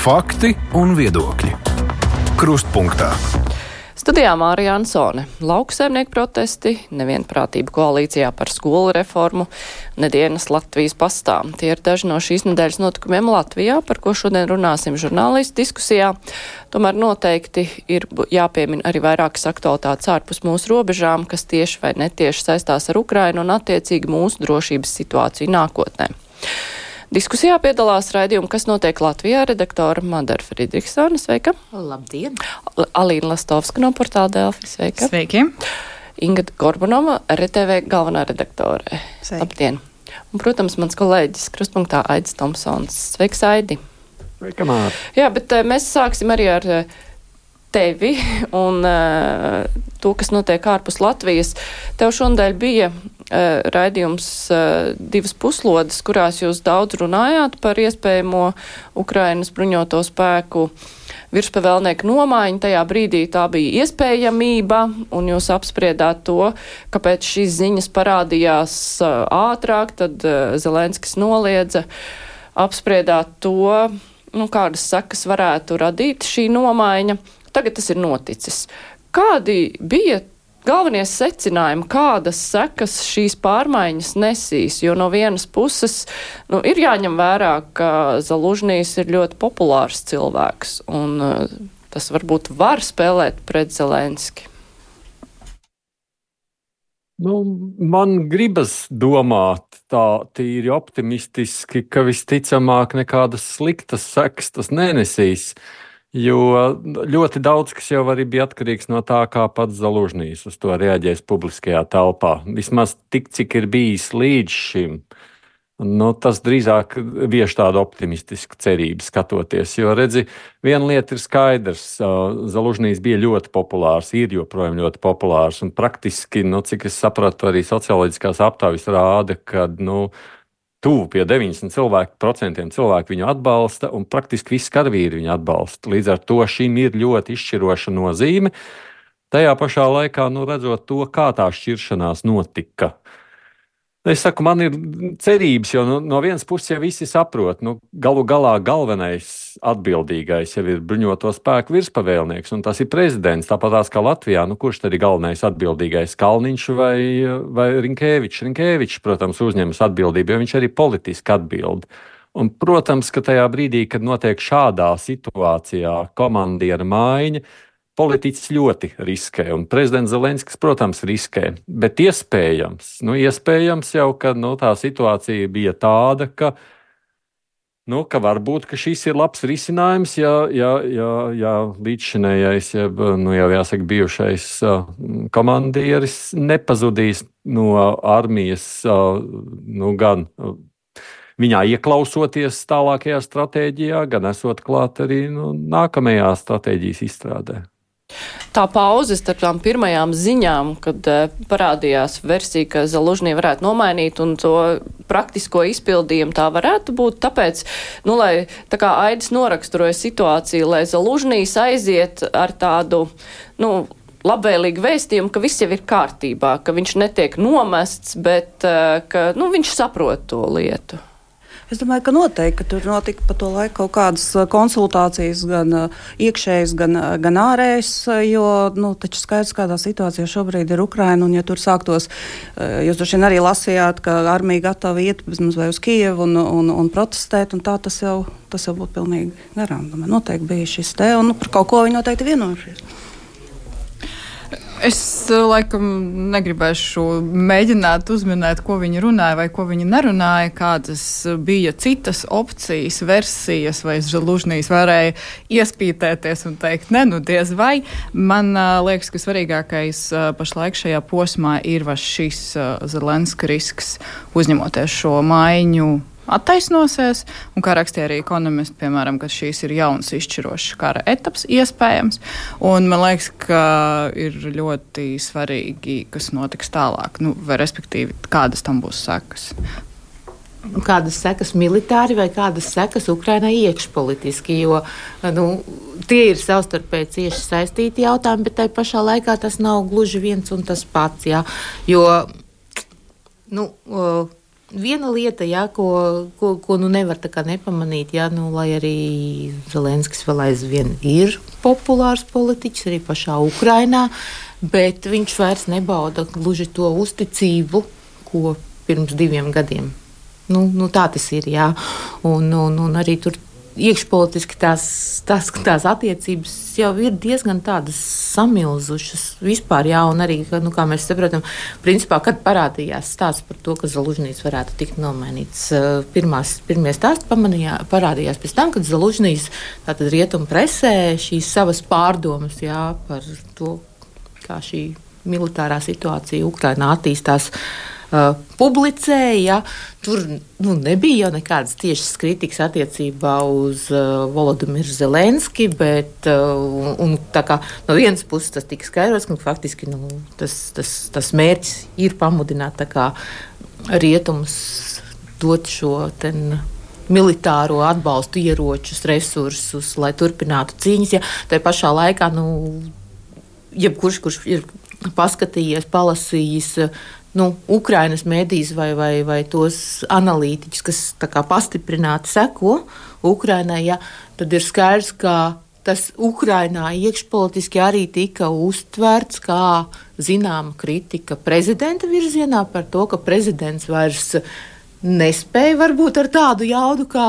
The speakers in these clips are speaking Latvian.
Fakti un viedokļi. Krustpunktā. Studijā Mārija Ansone. Lauksaimnieku protesti, nevienprātība koalīcijā par skolu reformu, nedienas Latvijas pastā. Tie ir daži no šīs nedēļas notikumiem Latvijā, par ko šodien runāsim žurnālistu diskusijā. Tomēr noteikti ir jāpiemina arī vairākas aktualitātes ārpus mūsu robežām, kas tieši vai netieši saistās ar Ukrainu un attiecīgi mūsu drošības situāciju nākotnē. Diskusijā piedalās raidījuma, kas notiek Latvijā, redaktora Madara Friedrichsona. Sveika! Labdien! Alīna Lastovska no portāla Delfi. Sveika! Sveiki! Inga Gorbunova, RTV galvenā redaktore. Sveiki. Labdien! Un, protams, mans kolēģis Krustpunktā Aidis Tomsons. Sveiks, Aidi! Sveika, Māra! Jā, bet uh, mēs sāksim arī ar uh, tevi un uh, to, kas notiek ārpus Latvijas. Tev šonadēļ bija raidījums uh, divas puslodes, kurās jūs daudz runājāt par iespējamo Ukrainas bruņoto spēku virspavēlnieku nomaiņu. Tajā brīdī tā bija iespējamība, un jūs apspriedāt to, kāpēc šīs ziņas parādījās uh, ātrāk, tad Zelenskis noliedza. Apspriedāt to, nu, kādas sekas varētu radīt šī nomaiņa. Tagad tas ir noticis. Kādi bija galvenie secinājumi, kādas sekas šīs pārmaiņas nesīs? Jo no vienas puses nu, ir jāņem vērā, ka Zalužnīs ir ļoti populārs cilvēks, un uh, tas varbūt var spēlēt pret Zelenski. Nu, man gribas domāt tā tīri optimistiski, ka visticamāk nekādas sliktas sekas tas nenesīs. Jo ļoti daudz kas jau arī bija atkarīgs no tā, kā pats Zalužņīs uz to reaģēs publiskajā telpā. Vismaz tik, cik ir bijis līdz šim. Nu, tas drīzāk vieš tādu optimistisku cerību skatoties. Jo, redzi, viena lieta ir skaidrs. Zalužņīs bija ļoti populārs, ir joprojām ļoti populārs. Un praktiski, nu, cik es sapratu, arī socioloģiskās aptaujas rāda, ka nu, tuvu pie 90% cilvēku, viņu atbalsta, un praktiski visi karavīri viņu atbalsta. Līdz ar to šim ir ļoti izšķiroša nozīme. Tajā pašā laikā, nu, redzot to, kā tā šķiršanās notika, Es saku, man ir cerības, jo no, no vienas puses jau visi saprot, nu, galu galā galvenais atbildīgais jau ir bruņoto spēku virspavēlnieks, un tas ir prezidents. Tāpat kā Latvijā, nu, kurš tad ir galvenais atbildīgais? Kalniņš vai, vai Rinkēvičs? Rinkēvičs, protams, uzņemas atbildību, jo viņš arī politiski atbild. Un, protams, ka tajā brīdī, kad notiek šādā situācijā komandiera maiņa, Politiķis ļoti riskē, un prezidents Zelenskis, protams, riskē. Bet iespējams, nu, iespējams jau, ka nu, tā situācija bija tāda, ka, nu, ka varbūt ka šis ir labs risinājums, ja, ja, ja, ja līdzšinējais, ja nu, jau jāsaka, bijušais uh, komandieris nepazudīs no armijas uh, nu, gan. Uh, Viņā ieklausoties tālākajā stratēģijā, gan esot klāt arī nu, nākamajā stratēģijas izstrādē. Tā pauze starp tām pirmajām ziņām, kad uh, parādījās versija, ka Zalužņī varētu nomainīt un to praktisko izpildījumu tā varētu būt, tāpēc, nu, lai tā kā Aidis noraksturoja situāciju, lai Zalužņīs aiziet ar tādu, nu, labvēlīgu vēstījumu, ka viss jau ir kārtībā, ka viņš netiek nomests, bet uh, ka, nu, viņš saprot to lietu. Es domāju, ka noteikti ka tur notika pa to laiku kaut kādas uh, konsultācijas, gan uh, iekšējas, gan, uh, gan ārējas, jo nu, taču skaidrs, kādā situācijā šobrīd ir Ukraina. Un, ja tur sāktos, jūs droši vien arī lasījāt, ka armija gatava iet vai uz Kijevu un, un, un protestēt, un tā tas jau, tas jau būtu pilnīgi garām. Noteikti bija šis te, un nu, par kaut ko viņi noteikti vienojušies. Es eh, laikam negribēšu mēģināt uzminēt, ko viņi runāja vai ko viņi nerunāja, kādas bija citas opcijas, versijas, vai Žalužnīs varēja iespītēties un teikt, ne, nu diez vai. Man uh, liekas, ka svarīgākais uh, pašlaik šajā posmā ir šis Zelenska risks uzņemoties šo maiņu attaisnosies. Un, kā rakstīja arī ekonomisti, piemēram, ka šīs ir jauns izšķirošs kara etaps iespējams. Un man liekas, ka ir ļoti svarīgi, kas notiks tālāk, nu, vai respektīvi, kādas tam būs sekas. Kādas sekas militāri vai kādas sekas Ukrainai iekšpolitiski, jo nu, tie ir savstarpēji cieši saistīti jautājumi, bet tai pašā laikā tas nav gluži viens un tas pats. Jā, jo, nu, uh, viena lieta, jā, ko, ko, ko nu nevar nepamanīt, jā, nu, lai arī Zelenskis vēl aizvien ir populārs politiķis arī pašā Ukrainā, bet viņš vairs nebauda gluži to uzticību, ko pirms diviem gadiem. Nu, nu, tā tas ir. Jā. Un, un, un arī tur iekšpolitiski tās, tās, tās attiecības jau ir diezgan samilzušas vispār, jā, un arī, nu, kā mēs saprotam, principā, kad parādījās stāsts par to, ka Zalužņīs varētu tikt nomainīts, eh, pirmās, pirmie stāsti pamanījā, parādījās pēc tam, kad tātad rietumu presē, šīs savas pārdomas, jā, par to, kā šī militārā situācija Ukrainā attīstās. Uh, uh, publicēja. Tur nu, nebija jau nekādas tiešas kritikas attiecībā uz uh, Volodimiru Zelenski, bet uh, un, kā, no vienas puses tas tika skaidrots, ka faktiski nu, tas, tas, tas mērķis ir pamudināt kā, rietumus dot šo ten, militāro atbalstu, ieročus, resursus, lai turpinātu cīņas. Ja tā pašā laikā, nu, jebkurš, kurš ir paskatījies, palasījis nu, Ukraiņas mēdīs vai, vai, vai tos analītiķus, kas pastiprināti seko Ukraiņai, ja, tad ir skaidrs, ka tas Ukraiņā iekšpolitiski arī tika uztverts kā zināma kritika prezidenta virzienā par to, ka prezidents vairs nespēja varbūt ar tādu jaudu, kā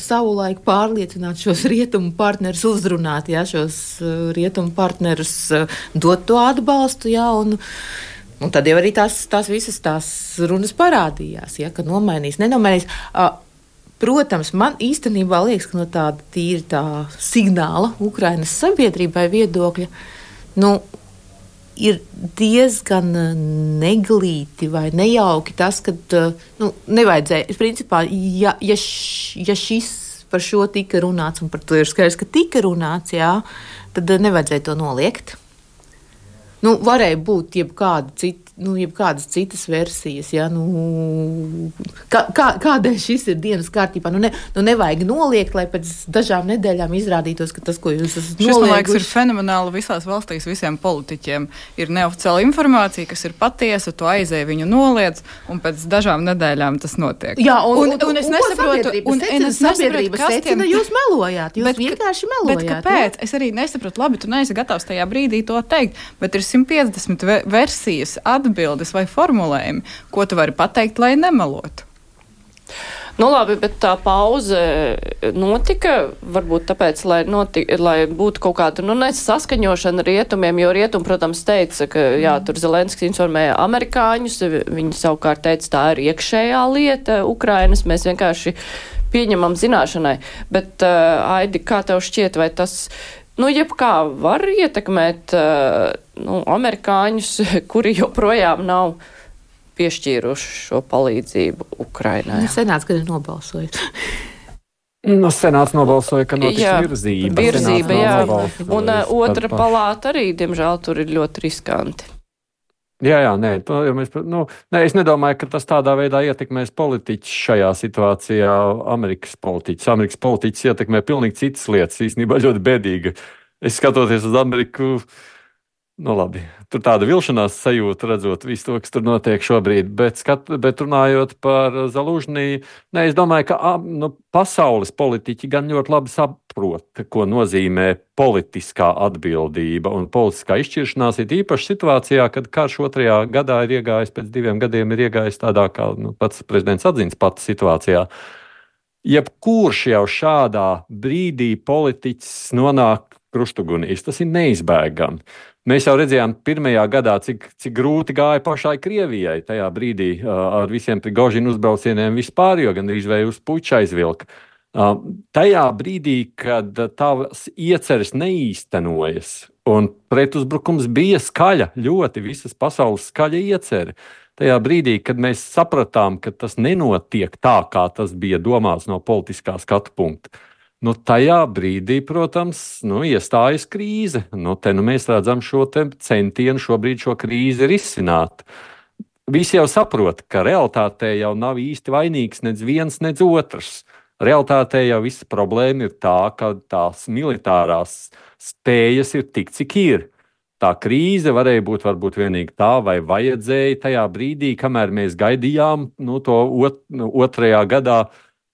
savulaik pārliecināt šos rietumu partnerus, uzrunāt ja, šos uh, rietumu partnerus, uh, dot to atbalstu. Ja, un, uh, Un tad jau arī tās, tās visas tās runas parādījās, ja, ka nomainīs, nenomainīs. Protams, man īstenībā liekas, ka no tāda tīra tā signāla Ukrainas sabiedrībai viedokļa nu, ir diezgan neglīti vai nejauki tas, ka nu, nevajadzēja. Principā, ja, ja, š, ja šis par šo tika runāts, un par to ir skaidrs, ka tika runāts, jā, tad nevajadzēja to noliegt. Nu, varēja būt jebkāda cita nu, jebkādas citas versijas. Ja, nu, kā, kā, kādēļ šis ir dienas kārtībā? Nu, ne, nu, nevajag noliegt, lai pēc dažām nedēļām izrādītos, ka tas, ko jūs esat nolieguši, man liekas, ir fenomenāli visās valstīs. Visiem politiķiem ir neoficiāla informācija, kas ir patiesa, tu aizēji viņu noliedz, un pēc dažām nedēļām tas notiek. Jā, un, un, un, un es nesaprotu, un, un es nesaprotu kas tiem... jūs melojāt. Jūs bet, vienkārši melojāt. Bet kāpēc? Jā? Es arī nesaprotu, labi, tu neesi gatavs tajā brīdī to teikt, bet ir 150 versijas atbildes vai formulējumi, ko tu vari pateikt, lai nemelotu. Nu, labi, bet tā pauze notika varbūt tāpēc, lai, notika, lai būtu kaut kāda nu, saskaņošana rietumiem, jo rietumi, protams, teica, ka jā, tur Zelenskis informēja amerikāņus, viņi savukārt teica, tā ir iekšējā lieta Ukrainas, mēs vienkārši pieņemam zināšanai. Bet, uh, Aidi, kā tev šķiet, vai tas nu, jebkā var ietekmēt uh, nu, amerikāņus, kuri joprojām nav piešķīruši šo palīdzību Ukrainai. Nu, senāts, kad ir nobalsojis. Nu, senāts nobalsoja, ka notiks jā, virzība. Virzība, jā. Un uh, otra palāta arī, diemžēl, tur ir ļoti riskanti. Jā, jā, nē, to, mēs, nu, nē, es nedomāju, ka tas tādā veidā ietekmēs politiķus šajā situācijā. Amerikas politiķus. Amerikas politiķus ietekmē pilnīgi citas lietas, īstenībā ļoti bēdīgi. Es skatoties uz Ameriku, uh, Nu, labi. Tur tāda vilšanās sajūta, redzot visu to, kas tur notiek šobrīd. Bet, skat, bet runājot par Zelūžņiju, ne, es domāju, ka nu, pasaules politiķi gan ļoti labi saprot, ko nozīmē politiskā atbildība un politiskā izšķiršanās. Ir īpaši situācijā, kad karš otrajā gadā ir iegājis, pēc diviem gadiem ir iegājis tādā, kā nu, pats prezidents atzīst, pats situācijā. Jebkurš jau šādā brīdī politiķis nonāk krustugunīs, tas ir neizbēgami. Mēs jau redzējām, pirmajā gadā, cik, cik grūti gāja pašai Krievijai tajā brīdī ar visiem Prigožinu uzbraucieniem vispār, jo gandrīz vai uz puča aizvilka. Tajā brīdī, kad tavas ieceres neīstenojas, un pretuzbrukums bija skaļa, ļoti visas pasaules skaļa iecerē. Tajā brīdī, kad mēs sapratām, ka tas nenotiek tā, kā tas bija domāts no politiskā skatu punkta, Nu, tajā brīdī, protams, nu, iestājas krīze. Nu, te nu mēs redzam šo centienu šobrīd šo krīzi risināt. Visi jau saprot, ka realitātē jau nav īsti vainīgs nec viens, nec otrs. Realtātē jau visa problēma ir tā, ka tās militārās spējas ir tik, cik ir. tā krīze varēja būt varbūt vienīgi tā, vai vajadzēja tajā brīdī, kamēr mēs gaidījām nu, to ot, nu, otrajā gadā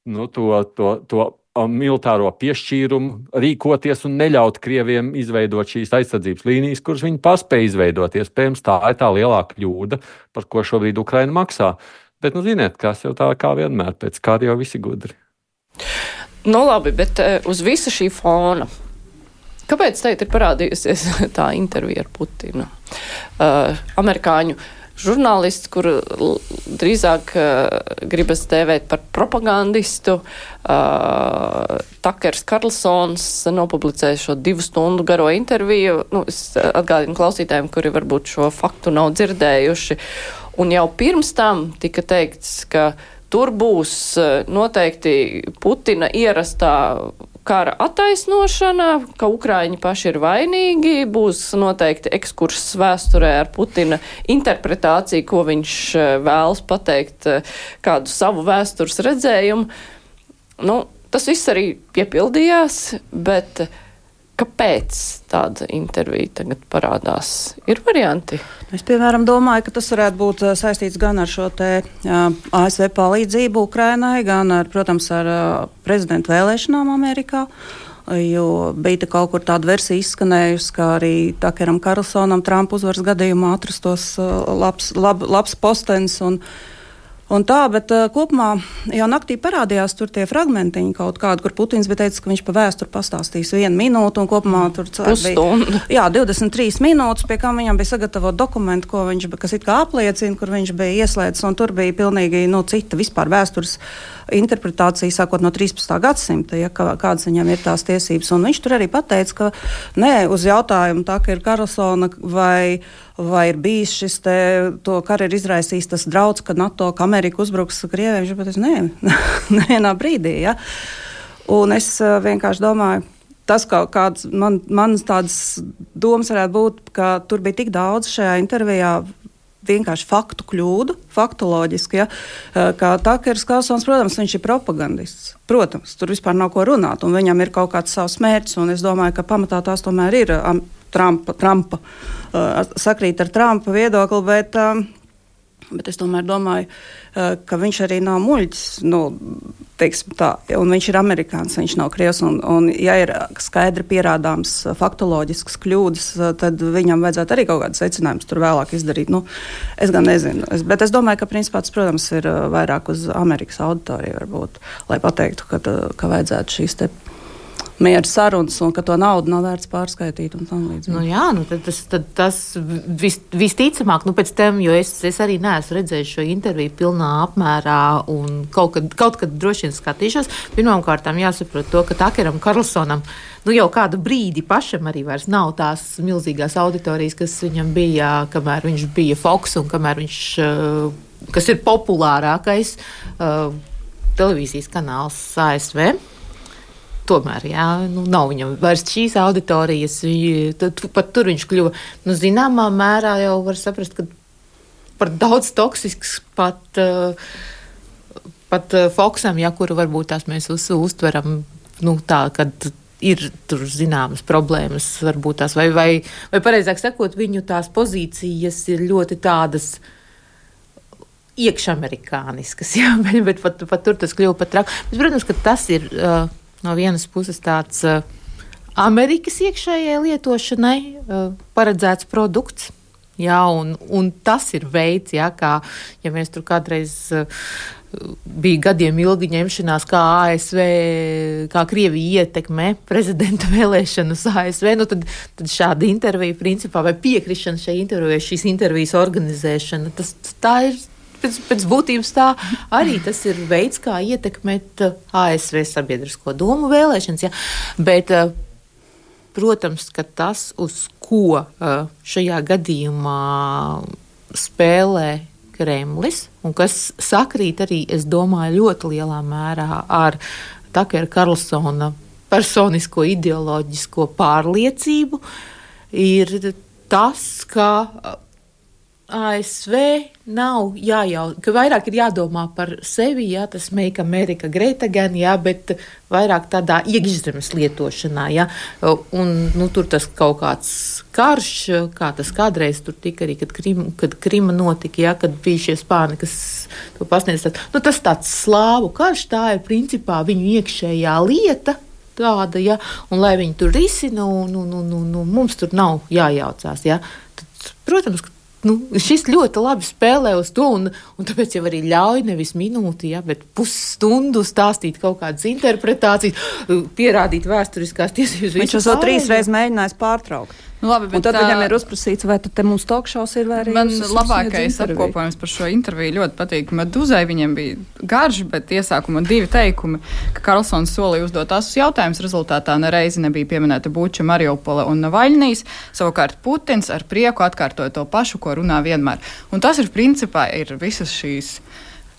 nu, to, to, to militāro piešķīrumu, rīkoties un neļaut Krieviem izveidot šīs aizsardzības līnijas, kuras viņi paspēja izveidot. Iespējams, tā ir tā lielā kļūda, par ko šobrīd Ukraina maksā. Bet, nu, ziniet, kas jau tā kā vienmēr, pēc kāda jau visi gudri. Nu, labi, bet uh, uz visa šī fona. Kāpēc te ir parādījusies tā intervija ar Putinu? Uh, amerikāņu žurnālists, kur drīzāk uh, gribas tēvēt par propagandistu. Uh, Takers Karlsons nopublicēja šo divu stundu garo interviju. Nu, es atgādinu klausītājiem, kuri varbūt šo faktu nav dzirdējuši. Un jau pirms tam tika teikts, ka tur būs noteikti Putina ierastā kara attaisnošana, ka Ukraiņi paši ir vainīgi, būs noteikti ekskurss vēsturē ar Putina interpretāciju, ko viņš vēlas pateikt, kādu savu vēstures redzējumu. Nu, tas viss arī piepildījās, bet Kāpēc tāda intervija tagad parādās? Ir varianti. Es, piemēram, domāju, ka tas varētu būt saistīts gan ar šo te, uh, ASV palīdzību Ukrainai, gan, ar, protams, ar uh, prezidentu vēlēšanām Amerikā. Jo bija kaut kur tāda versija izskanējusi, ka arī Takeram Karlsonam Trumpa uzvaras gadījumā atrastos uh, labs, lab, labs postenis. Un, uh, Un tā, bet uh, kopumā jau naktī parādījās tur tie fragmentiņi kaut kādi, kur Putins bija teicis, ka viņš pa vēsturi pastāstīs vienu minūtu, un kopumā tur bija jā, 23 minūtes, pie kā viņam bija sagatavot dokumentu, ko viņš, kas it kā apliecina, kur viņš bija ieslēdzis, un tur bija pilnīgi nu, cita vispār vēstures interpretācija, sākot no 13. gadsimta, ja, kā, kādas viņam ir tās tiesības. Un viņš tur arī pateica, ka nē, uz jautājumu tā, ka ir Karlsona vai vai ir bijis šis te, to karu izraisījis tas draudz, ka NATO, ka Amerika uzbruks Krievijai. Viņš pateica, nē, nevienā brīdī. Ja? Un es uh, vienkārši domāju, tas kaut kāds man, manas tādas domas varētu būt, ka tur bija tik daudz šajā intervijā. Vienkārši faktu kļūdu, faktoloģiski. Ja? Uh, kā Takers Kalsons, protams, viņš ir propagandists. Protams, tur vispār nav ko runāt, un viņam ir kaut kāds savs mērķis. Es domāju, ka pamatā tās tomēr ir Trumpa, Trumpa uh, sakrīt ar Trumpa viedokli, bet, uh, bet es tomēr domāju, uh, ka viņš arī nav muļķis. Nu, tā, viņš ir amerikānis, viņš nav krievs. Un, un, ja ir skaidri pierādāms faktoloģisks kļūdas, tad viņam vajadzētu arī kaut kādas secinājumus tur vēlāk izdarīt. Nu, es gan nezinu, es, bet es domāju, ka principā tas, protams, ir vairāk uz Amerikas auditoriju, varbūt, lai pateiktu, ka, ka vajadzētu šīs te miera sarunas un ka to naudu nav vērts pārskaitīt un tam līdzīgi. Nu, jā, nu, tad tas, tad tas vis, visticamāk, nu, pēc tam, jo es, es arī neesmu redzējis šo interviju pilnā apmērā un kaut kad, kaut kad droši vien skatīšos. Pirmkārt, jāsaprot to, ka Takeram Karlsonam nu, jau kādu brīdi pašam arī vairs nav tās milzīgās auditorijas, kas viņam bija, kamēr viņš bija Fox un kamēr viņš, eh, kas ir populārākais uh, televīzijas kanāls ASV tomēr jā, nu, nav viņam vairs šīs auditorijas. Tad pat tur viņš kļuva nu, zināmā mērā jau var saprast, ka par daudz toksisks pat. Uh, Pat uh, Foksam, ja kuru varbūt tās mēs uz, uztveram nu, tā, kad ir tur zināmas problēmas, varbūt tās, vai, vai, vai pareizāk sakot, viņu tās pozīcijas ir ļoti tādas iekšamerikāniskas, jā, bet, bet pat, pat tur tas kļuva pat traki. Protams, ka tas ir. Uh, no vienas puses tāds uh, Amerikas iekšējai lietošanai uh, paredzēts produkts. Jā, un, un tas ir veids, jā, kā ja mēs tur kādreiz uh, bija gadiem ilgi ņemšanās, kā ASV, kā Krievija ietekmē prezidenta vēlēšanas ASV, nu tad, tad šāda intervija, principā, vai piekrišana šai intervijai, šīs intervijas organizēšana, tas tā ir pēc, pēc būtības tā arī tas ir veids, kā ietekmēt uh, ASV sabiedrisko domu vēlēšanas. Ja? Bet, uh, protams, ka tas, uz ko uh, šajā gadījumā spēlē Kremlis, un kas sakrīt arī, es domāju, ļoti lielā mērā ar Takera Karlsona personisko ideoloģisko pārliecību, ir tas, ka ASV nav jājautā, ka vairāk ir jādomā par sevi, jā, tas make America great again, jā, bet vairāk tādā iekšzemes lietošanā, jā, un, nu, tur tas kaut kāds karš, kā tas kādreiz tur tika arī, kad, Krim, kad Krima notika, jā, kad bija šie spāni, kas to pasniedz, tad, nu, tas tāds slāvu karš, tā ir principā viņu iekšējā lieta, tāda, ja, un lai viņi tur risina, un, un, un, un mums tur nav jājaucās. Ja. Tad, protams, ka nu, šis ļoti labi spēlē uz to, un, un tāpēc jau arī ļauj nevis minūti, ja, bet pusstundu stāstīt kaut kādas interpretācijas, pierādīt vēsturiskās tiesības. Viņš to trīs reizes mēģinājis pārtraukt. Nu, labi, un tad tā... viņam ir uzprasīts, vai tad mums tokšaus ir vai arī. Man labākais apkopojums par šo interviju ļoti patīk. Meduzai viņam bija garš, bet iesākumā divi teikumi, ka Karlsons solīja uzdot asus jautājumus. Rezultātā nereizi nebija pieminēta Buča, Mariupola un Navaļnijas. Savukārt Putins ar prieku atkārtoja to pašu, ko runā vienmēr. Un tas ir principā ir visas šīs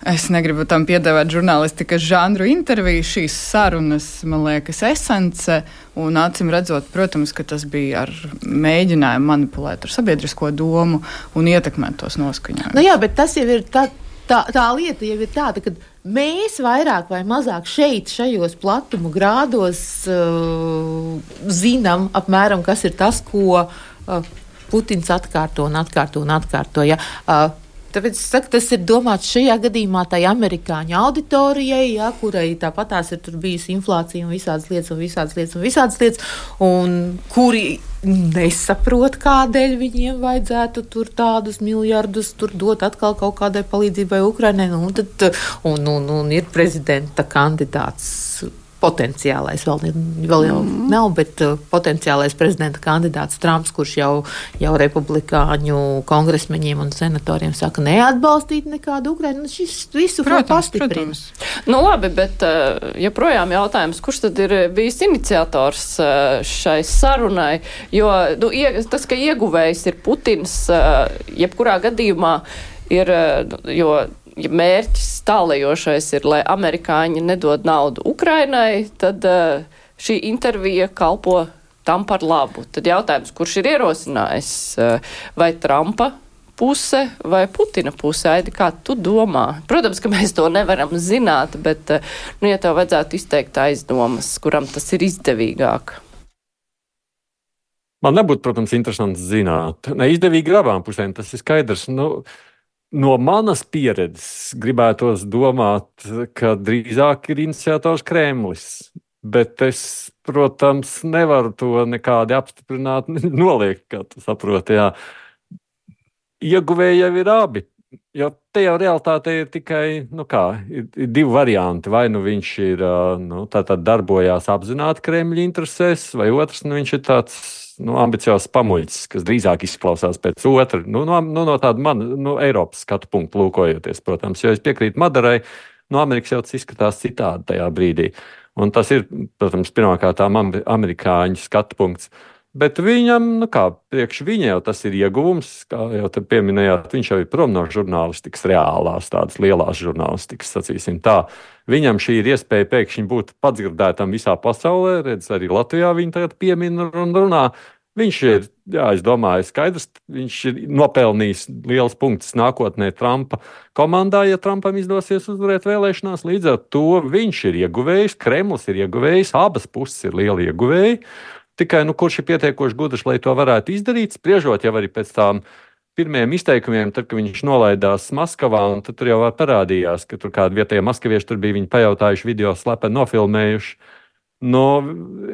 Es negribu tam piedāvāt žurnālistikas žanru interviju, šīs sarunas, man liekas, esence. Un acīm redzot, protams, ka tas bija ar mēģinājumu manipulēt ar sabiedrisko domu un ietekmēt tos noskaņojumus. Nu jā, bet tas jau ir tā, tā, tā lieta, jau ir tāda, ka mēs vairāk vai mazāk šeit, šajos platumu grādos, uh, zinām apmēram, kas ir tas, ko uh, Putins atkārto un atkārto un atkārto. Ja? Uh, Tāpēc es saku, tas ir domāts šajā gadījumā tai amerikāņu auditorijai, ja, kurai tāpatās ir bijusi inflācija un visādas lietas, un visādas lietas, un visādas lietas, un kuri nesaprot, kādēļ viņiem vajadzētu tur tādus miljardus tur dot atkal kaut kādai palīdzībai Ukrainai. Nu, tad, un, un, un ir prezidenta kandidāts potenciālais, vēl, vēl jau mm. nav, bet uh, potenciālais prezidenta kandidāts Trumps, kurš jau, jau republikāņu kongresmeņiem un senatoriem saka, neatbalstīt nekādu Ukrainu. Nu, šis visu pastiprina. Nu, labi, bet uh, joprojām jautājums, kurš tad ir bijis iniciators uh, šai sarunai? Jo nu, tas, ka ieguvējs ir Putins, uh, jebkurā gadījumā ir, jo ja mērķis tālējošais ir, lai amerikāņi nedod naudu Ukrainai, tad uh, šī intervija kalpo tam par labu. Tad jautājums, kurš ir ierosinājis, uh, vai Trumpa puse vai Putina puse? Aidi, kā tu domā? Protams, ka mēs to nevaram zināt, bet, uh, nu, ja tev vajadzētu izteikt aizdomas, kuram tas ir izdevīgāk. Man nebūtu, protams, interesanti zināt. Ne izdevīgi abām pusēm, tas ir skaidrs. Nu, uh, No manas pieredzes gribētos domāt, ka drīzāk ir iniciators Kremlis. Bet es, protams, nevaru to nekādi apstiprināt, noliegt, kā tu saproti. Jā. Ieguvēji jau ir abi. Jo te jau realitāte ir tikai nu kā, ir, ir divi varianti. Vai nu viņš ir nu, darbojās apzināti Kremļa interesēs, vai otrs nu, viņš ir tāds nu, ambiciozs pamuļs, kas drīzāk izklausās pēc otra, nu, no, nu, no tāda man, nu, Eiropas skatu punkta lūkojoties, protams, jo es piekrītu Madarai, no Amerikas jau tas izskatās citādi tajā brīdī. Un tas ir, protams, pirmkārt amerikāņu skatu punkts. Bet viņam, nu kā priekš viņa jau tas ir ieguvums, kā jau te pieminējāt, viņš jau ir prom no žurnālistikas, reālās, tādas lielās žurnālistikas, sacīsim tā. Viņam šī ir iespēja pēkšņi būt padzirdētam visā pasaulē, redz, arī Latvijā viņa tagad piemin un runā. Viņš ir, jā, es domāju, skaidrs, viņš ir nopelnījis liels punkts nākotnē Trumpa komandā, ja Trumpam izdosies uzvarēt vēlēšanās. Līdz ar to viņš ir ieguvējis, Kremlis ir ieguvējis, abas puses ir lieli ieguvēji. Tikai nu, kurš ir pietiekoši gudrs, lai to varētu izdarīt, spriežot jau arī pēc tām pirmiem izteikumiem, tad, kad viņš nolaidās Maskavā, un tur jau parādījās, ka tur kādi vietējie maskavieši tur bija viņi pajautājuši, video slepeni nofilmējuši. Nu,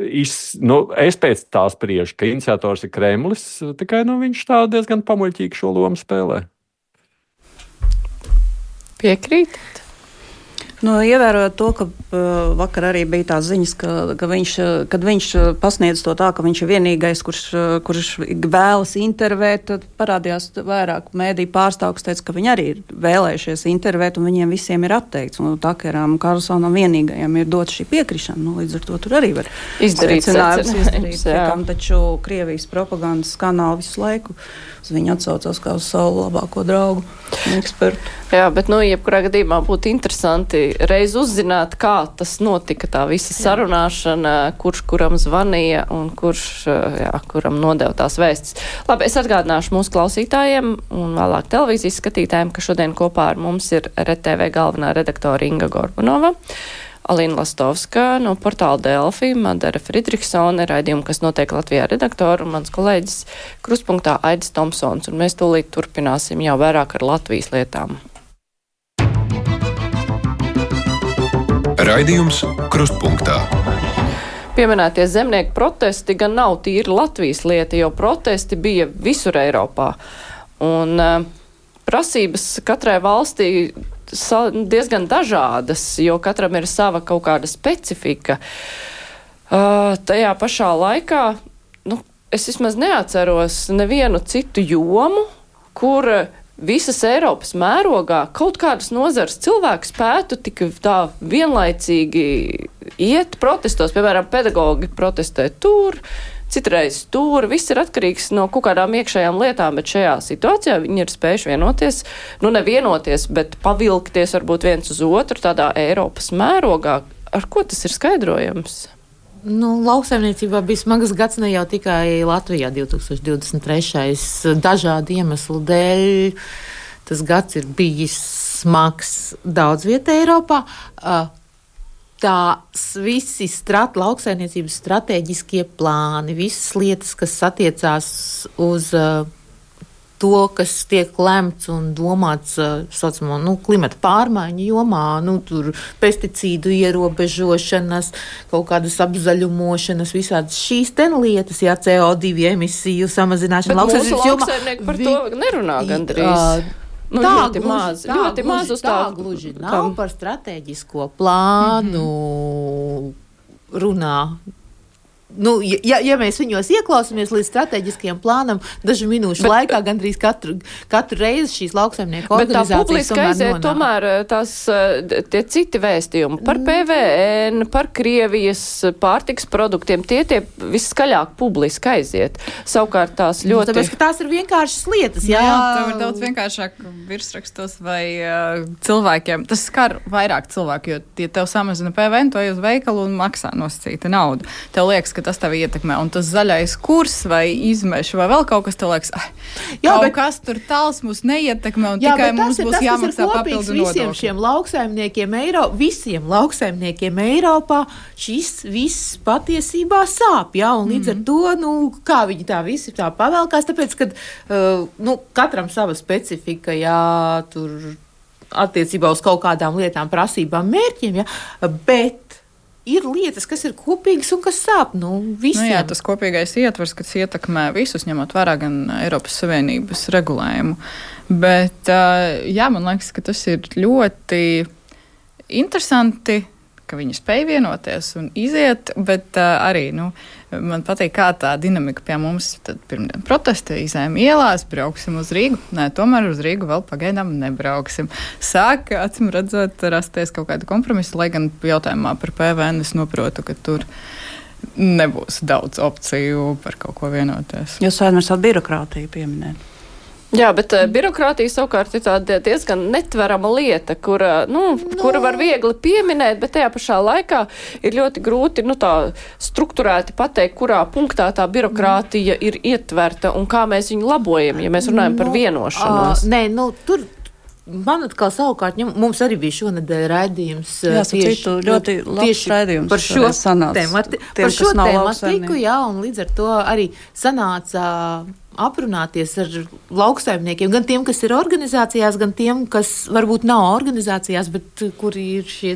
iz, nu, es pēc tā spriežu, ka iniciators ir Kremlis, tikai nu, viņš tā diezgan pamuļķīgi šo lomu spēlē. Piekrīt. Nu, ievērojot to, ka uh, vakar arī bija tās ziņas, ka, ka viņš, kad viņš pasniedz to tā, ka viņš ir vienīgais, kurš, kurš vēlas intervēt, tad parādījās vairāk mēdīju pārstāvju, kas teica, ka viņi arī ir vēlējušies intervēt, un viņiem visiem ir atteikts. Un Takeram Karlsonam vienīgajam ir dot šī piekrišana. Nu, līdz ar to tur arī var izdarīt secinājums. Taču Krievijas propagandas kanāli visu laiku uz viņu atsaucās kā uz savu labāko draugu. ekspertu. Jā, bet, nu, jebkurā gadījumā būtu interesanti reiz uzzināt, kā tas notika, tā visa sarunāšana, kurš kuram zvanīja un kurš, jā, kuram nodeva tās vēstis. Labi, es atgādināšu mūsu klausītājiem un vēlāk televīzijas skatītājiem, ka šodien kopā ar mums ir RTV galvenā redaktora Inga Gorbunova. Alina Lastovska no portāla Delfi, Madara Fridriksone, raidījumu, kas notiek Latvijā redaktoru, un mans kolēģis Kruspunktā Aidis Tomsons, un mēs tūlīt turpināsim jau vairāk ar Latvijas lietām. Raidījums Krustpunktā. Pieminētie zemnieku protesti gan nav tīri Latvijas lieta, jo protesti bija visur Eiropā. Un uh, prasības katrai valstī diezgan dažādas, jo katram ir sava kaut kāda specifika. Uh, tajā pašā laikā nu, es vismaz neatceros nevienu citu jomu, kur visas Eiropas mērogā kaut kādas nozares cilvēki spētu tik tā vienlaicīgi iet protestos, piemēram, pedagogi protestē tur, citreiz tur. Viss ir atkarīgs no kaut kādām iekšējām lietām, bet šajā situācijā viņi ir spējuši vienoties, nu nevienoties, bet pavilkties varbūt viens uz otru tādā Eiropas mērogā. Ar ko tas ir skaidrojams? Nu, lauksaimniecībā bija smags gads ne jau tikai Latvijā, 2023. dažādu iemeslu dēļ. Tas gads ir bijis smags daudz vietā Eiropā. Uh, tās visi strat, lauksainiecības strateģiskie plāni, visas lietas, kas attiecās uz uh, to, kas tiek lemts un domāts uh, saucamo, nu, klimata pārmaiņu jomā, nu, tur pesticīdu ierobežošanas, kaut kādas apzaļumošanas, visādas šīs ten lietas, jā, CO2 emisiju samazināšana. Lauksaimnieki jomā, par to nerunā gandrīz. Uh, Nu, tā ļoti gluži, maz, tā ļoti gluži, maz uz tā, tā gluži nav kam? par strateģisko plānu mm -hmm. runā nu, ja, ja mēs viņos ieklausāmies līdz strateģiskajam plānam, dažu minūšu bet, laikā gandrīz katru, katru reizi šīs lauksaimnieku organizācijas. Bet tā publiski aiziet tomēr eh, tās eh, tie citi vēstījumi par mm. PVN, par Krievijas pārtiks produktiem, tie tie viskaļāk publiski aiziet. Savukārt tās nu, ļoti. Nu, tāpēc, ka tās ir vienkāršas lietas, jā. jā tev ir daudz vienkāršāk virsrakstos vai uh, cilvēkiem. Tas skar vairāk cilvēku, jo tie tev samazina PVN, to uz veikalu un maksā nosacīta nauda. Tev liekas, ka tas tev ietekmē. Un tas zaļais kurs vai izmešu vai vēl kaut kas, tev liekas, ah, jā, bet, kas tur tāls mūs neietekmē un jā, tikai mums ir, būs tas, jāmaksā papildu visiem nodokļi. šiem lauksaimniekiem Eiro, visiem lauksaimniekiem Eiropā šis viss patiesībā sāp, jā, un līdz mm. ar to, nu, kā viņi tā visi tā pavelkās, tāpēc, ka, uh, nu, katram sava specifika, jā, tur attiecībā uz kaut kādām lietām, prasībām, mērķiem, jā, bet ir lietas, kas ir kopīgas un kas sāp. Nu, visiem. nu, jā, tas kopīgais ietvers, kas ietekmē visus, ņemot vērā gan Eiropas Savienības regulējumu. Bet jā, man liekas, ka tas ir ļoti interesanti ka viņi spēj vienoties un iziet, bet uh, arī nu, man patīk, kā tā dinamika pie mums ir. Pirmdien protesti, izējām ielās, brauksim uz Rīgu. Nē, tomēr uz Rīgu vēl pagaidām nebrauksim. Sāk, acīm redzot, rasties kaut kāda kompromisa, lai gan jautājumā par PVN es noprotu, ka tur nebūs daudz opciju par kaut ko vienoties. Jūs vairāk birokrātiju pieminējat. Jā, bet uh, birokrātija savukārt ir tāda diezgan netverama lieta, kura, nu, no. kura var viegli pieminēt, bet tajā pašā laikā ir ļoti grūti nu, tā struktūrēti pateikt, kurā punktā tā birokrātija mm. ir ietverta un kā mēs viņu labojam, ja mēs runājam no, par vienošanos. Uh, nē, nu, tur, Man atkal savukārt, ņem, mums arī bija šonadēļ raidījums. Jā, tieši, citu, ļoti tieši raidījums par šo tēmatu. Par šo tēmatiku, jā, un līdz ar to arī sanāca aprunāties ar lauksaimniekiem, gan tiem, kas ir organizācijās, gan tiem, kas varbūt nav organizācijās, bet kuri ir šie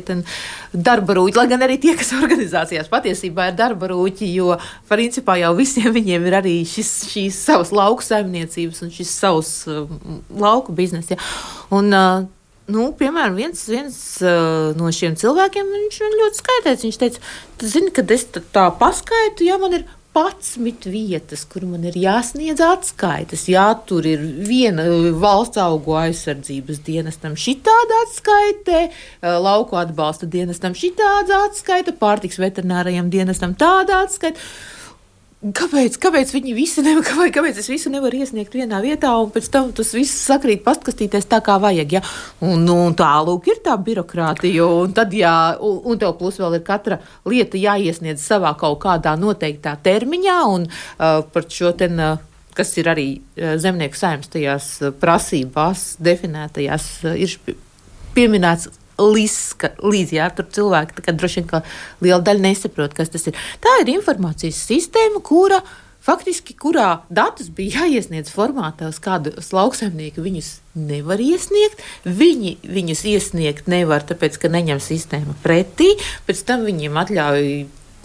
darba rūķi. Lai gan arī tie, kas organizācijās patiesībā ir darba rūķi, jo principā jau visiem viņiem ir arī šis, šīs savas lauksaimniecības un šis savs um, lauku biznesa. Ja. Un, uh, Nu, piemēram, viens, viens uh, no šiem cilvēkiem ļoti skaidrs. Viņš teica, zini, kad es tā paskaitu, ja man ir 11 vietas, kur man ir jāsniedz atskaites. Jā, tur ir viena valsts augu aizsardzības dienestam, šitāda atskaite, lauku atbalsta dienestam, šitāda atskaite, pārtiks veterinārajam dienestam, tāda atskaite. Kāpēc, kāpēc viņi visi nevar, kāpēc, kāpēc es visu nevaru iesniegt vienā vietā, un pēc tam tas viss sakrīt pastkastīties tā, kā vajag. Ja? Un, nu, un tālūk ir tā birokrātija, un tad, jā, un, un tev plus vēl ir katra lieta jāiesniedz savā kaut kādā noteiktā termiņā, un uh, par šo ten. Uh, kas ir arī uh, zemnieku saimnes tajās uh, prasībās, definētajās, uh, ir pieminēts līdz, līdz jā, tur cilvēki tā, droši vien liela daļa nesaprot, kas tas ir. Tā ir informācijas sistēma, kura faktiski, kurā datus bija jāiesniedz formātā, uz kādu lauksaimnieku viņus nevar iesniegt. Viņi viņus iesniegt nevar, tāpēc, ka neņem sistēma pretī. Pēc tam viņiem atļauj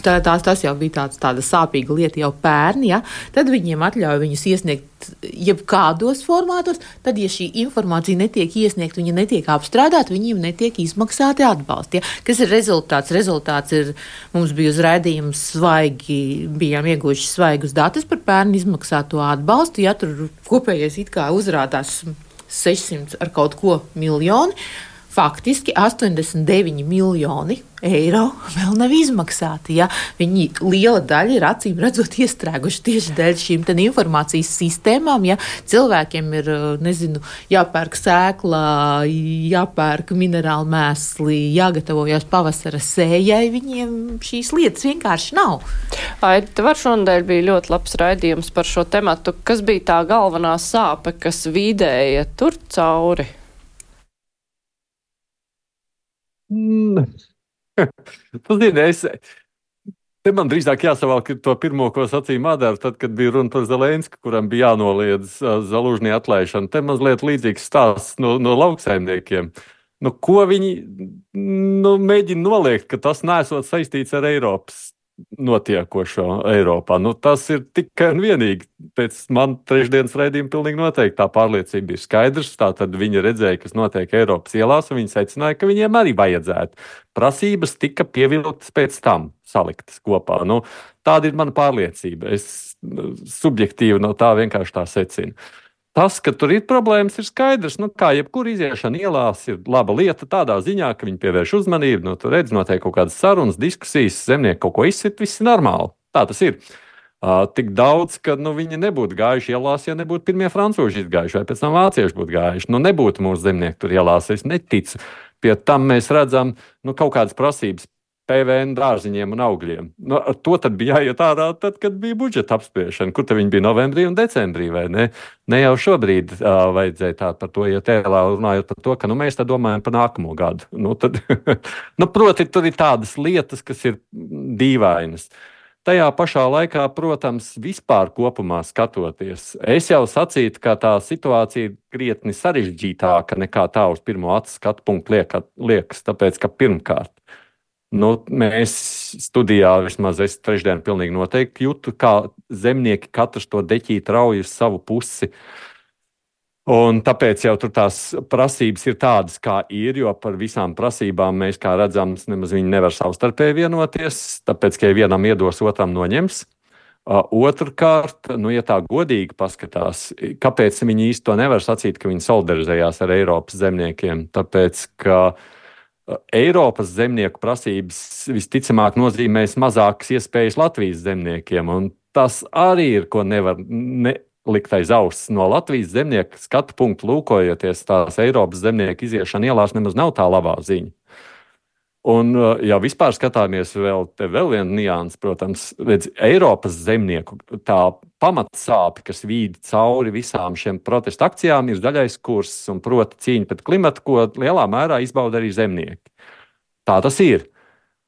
tā, tās, tas jau bija tāds, tāda sāpīga lieta jau pērni, ja? tad viņiem atļauj viņus iesniegt jebkādos formātos, tad, ja šī informācija netiek iesniegta, viņa netiek apstrādāta, viņiem netiek izmaksāti atbalsti. Ja? Kas ir rezultāts? Rezultāts ir, mums bija uz raidījums svaigi, bijām ieguvuši svaigus datus par pērnu izmaksāto atbalstu, ja tur kopējais it kā uzrādās 600 ar kaut ko miljoni faktiski 89 miljoni eiro vēl nav izmaksāti. Ja? Viņi liela daļa ir acīm redzot iestrēguši tieši dēļ šīm informācijas sistēmām. Ja? Cilvēkiem ir nezinu, jāpērk sēkla, jāpērk minerāli mēsli, jāgatavojas pavasara sējai. Viņiem šīs lietas vienkārši nav. Aida, var šonadēļ bija ļoti labs raidījums par šo tematu. Kas bija tā galvenā sāpe, kas vidēja tur cauri? Mm. tu zini, es. Te man drīzāk jāsavalk to pirmo, ko sacīja Madara, tad, kad bija runa par Zelensku, kuram bija jānoliedz uh, zalužņa atlaišana. Te mazliet līdzīgs stāsts no, no lauksaimniekiem. Nu, ko viņi nu, mēģina noliegt, ka tas nesot saistīts ar Eiropas notiekošo Eiropā. Nu, tas ir tikai un vienīgi pēc manas trešdienas raidījuma. Pilnīgi noteikti tā pārliecība ir skaidrs. Tātad viņi redzēja, kas notiek Eiropas ielās, un viņi secināja, ka viņiem arī vajadzētu. Prasības tika pievilktas pēc tam, saliktas kopā. Nu, tāda ir mana pārliecība. Es nu, subjektīvi no tā vienkārši tā secinu. Tas, ka tur ir problēmas, ir skaidrs. Nu, kā jebkurā iziešana ielās, ir laba lieta tādā ziņā, ka viņi pievērš uzmanību. Nu, tur redz, notiek kaut kādas sarunas, diskusijas, zemnieki kaut ko izsit, viss ir normāli. Tā tas ir. Uh, tik daudz, ka nu, viņi nebūtu gājuši ielās, ja nebūtu pirmie frančūži izgājuši, vai pēc tam vācieši būtu gājuši. Nu, nebūtu mūsu zemnieki tur ielās. Es neticu. Pie tam mēs redzam nu, kaut kādas prasības PVN dārziņiem un augļiem. Nu, ar to bija jāiet ārā, tad, kad bija budžeta apspriešana, kur viņi bija novembrī un decembrī. Ne? ne jau šobrīd uh, vajadzēja tā par to iet ēlā, runājot par to, ka nu, mēs domājam par nākamo gadu. Nu, tad, nu, proti, tur ir tādas lietas, kas ir dīvainas. Tajā pašā laikā, protams, vispār kopumā skatoties, es jau sacītu, ka tā situācija ir krietni sarežģītāka nekā tā uz pirmo skatu punktu liekas. Tāpēc, ka pirmkārt, Nu, mēs studijā, vismaz es trešdien pilnīgi noteikti jūtu, kā zemnieki katrs to deķīti rauj uz savu pusi. Un tāpēc jau tur tās prasības ir tādas, kā ir, jo par visām prasībām mēs, kā redzam, nemaz viņi nevar savstarpēji vienoties, tāpēc, ka ja vienam iedos, otram noņems. Otrakārt, nu, ja tā godīgi paskatās, kāpēc viņi īsti to nevar sacīt, ka viņi solidarizējās ar Eiropas zemniekiem? Tāpēc, ka uh, Eiropas zemnieku prasības visticamāk nozīmēs mazākas iespējas Latvijas zemniekiem, tas arī ir, ko nevar nelikt aiz auss. No Latvijas zemnieku skatu punktu lūkojoties, tās Eiropas zemnieku iziešana ielās nemaz nav tā labā ziņa. Un, ja vispār skatāmies vēl, vēl viena nianses, protams, redz, Eiropas zemnieku pamatsāpe, kas vīd cauri visām šiem protestu akcijām, ir zaļais kurs un proti cīņa pret klimatu, ko lielā mērā izbauda arī zemnieki. Tā tas ir.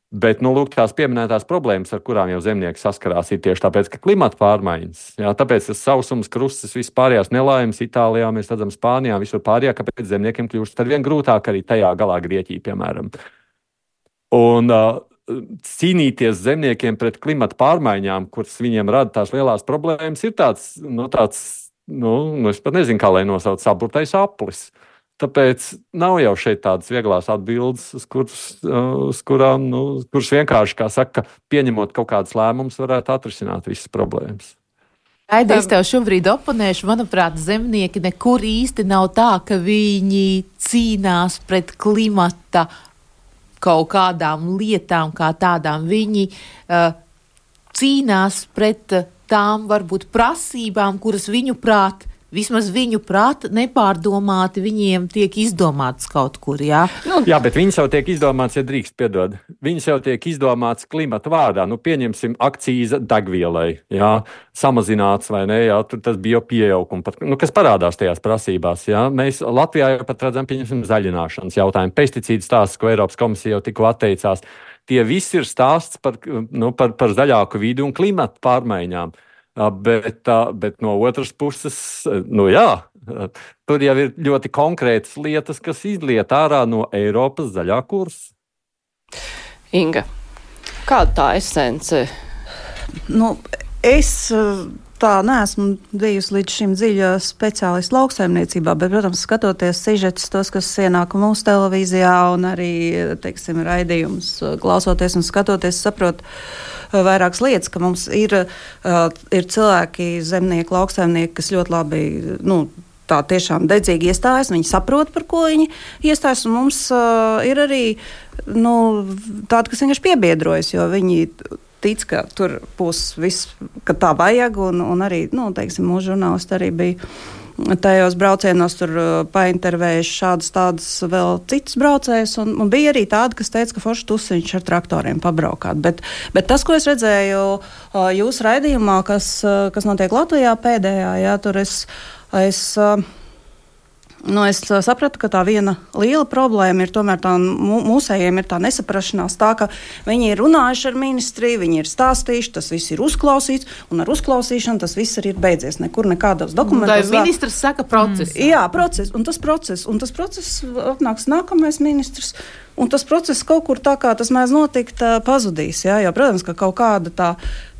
Bet nu, lūk, tās pieminētās problēmas, ar kurām jau zemnieki saskarās, ir tieši tāpēc, ka klimata pārmaiņas, jā, tāpēc tas sausums, krustas, vispārējās nelaimes, Itālijā, mēs redzam, Spānijā, visur pārējā, kāpēc zemniekiem kļūst ar vien grūtāk arī tajā galā Grieķijā, piemēram. Un uh, cīnīties zemniekiem pret klimata pārmaiņām, kuras viņiem rada tās lielās problēmas, ir tāds, nu, tāds nu, nu, es pat nezinu, kā lai nosauc, saburtais aplis. Tāpēc nav jau šeit tādas vieglas atbildes, uz, kuras, uz kurām, nu, kuras vienkārši, kā saka, pieņemot kaut kādus lēmumus, varētu atrisināt visas problēmas. Aida, es tev šobrīd oponēšu. Manuprāt, zemnieki nekur īsti nav tā, ka viņi cīnās pret klimata kaut kādām lietām, kā tādām. Viņi uh, cīnās pret uh, tām varbūt prasībām, kuras viņu prāt vismaz viņu prāta nepārdomāti viņiem tiek izdomāts kaut kur. Jā, nu, jā bet viņas jau tiek izdomāts, ja drīkst piedod. Viņas jau tiek izdomāts klimata vārdā. Nu, pieņemsim akcīza degvielai, jā, samazināts vai ne, jā, tur tas bija pieaugums, pat, nu, kas parādās tajās prasībās. Jā. Mēs Latvijā jau pat redzam, pieņemsim, zaļināšanas jautājumu. Pesticīdu stāsts, ko Eiropas komisija jau tikko atteicās. Tie visi ir stāsts par, nu, par, par zaļāku vidi un klimatu pārmaiņām. Bet, bet no otras puses, nu jā, tur jau ir ļoti konkrētas lietas, kas izliet ārā no Eiropas zaļā kursa. Inga, kāda tā esence? Nu, es tā neesmu bijusi līdz šim dziļa speciālista lauksaimniecībā, bet, protams, skatoties sižetus, tos, kas ienāk mūsu televīzijā un arī, teiksim, raidījums, klausoties un skatoties, saprotu vairākas lietas, ka mums ir, ir cilvēki, zemnieki, lauksaimnieki, kas ļoti labi. Nu, tā tiešām dedzīgi iestājas, viņi saprot, par ko viņi iestājas. Mums uh, ir arī nu, tādi, kas vienkārši piebiedrojas, jo viņi tic, ka tur būs viss, ka tā vajag. Un, un arī nu, teiksim, mūsu žurnālisti arī bija tajos braucienos tur uh, paintervējuši šādas tādas vēl citas braucējas. Un, un bija arī tādi, kas teica, ka forši tusiņš ar traktoriem pabraukāt. Bet, bet tas, ko es redzēju uh, jūsu raidījumā, kas, uh, kas notiek Latvijā pēdējā, jā, tur es. es Nu, es sapratu, ka tā viena liela problēma ir tomēr tā mūsējiem ir tā nesaprašanās, tā ka viņi ir runājuši ar ministriju, viņi ir stāstījuši, tas viss ir uzklausīts, un ar uzklausīšanu tas viss arī ir beidzies. Nekur nekādos dokumentos. Tā ministrs saka process. Mm. Jā, process, un tas process, un tas process atnāks nākamais ministrs. Un tas process kaut kur tā kā tas mēdz notikt, pazudīs. Jā, jo, protams, ka kaut kāda tā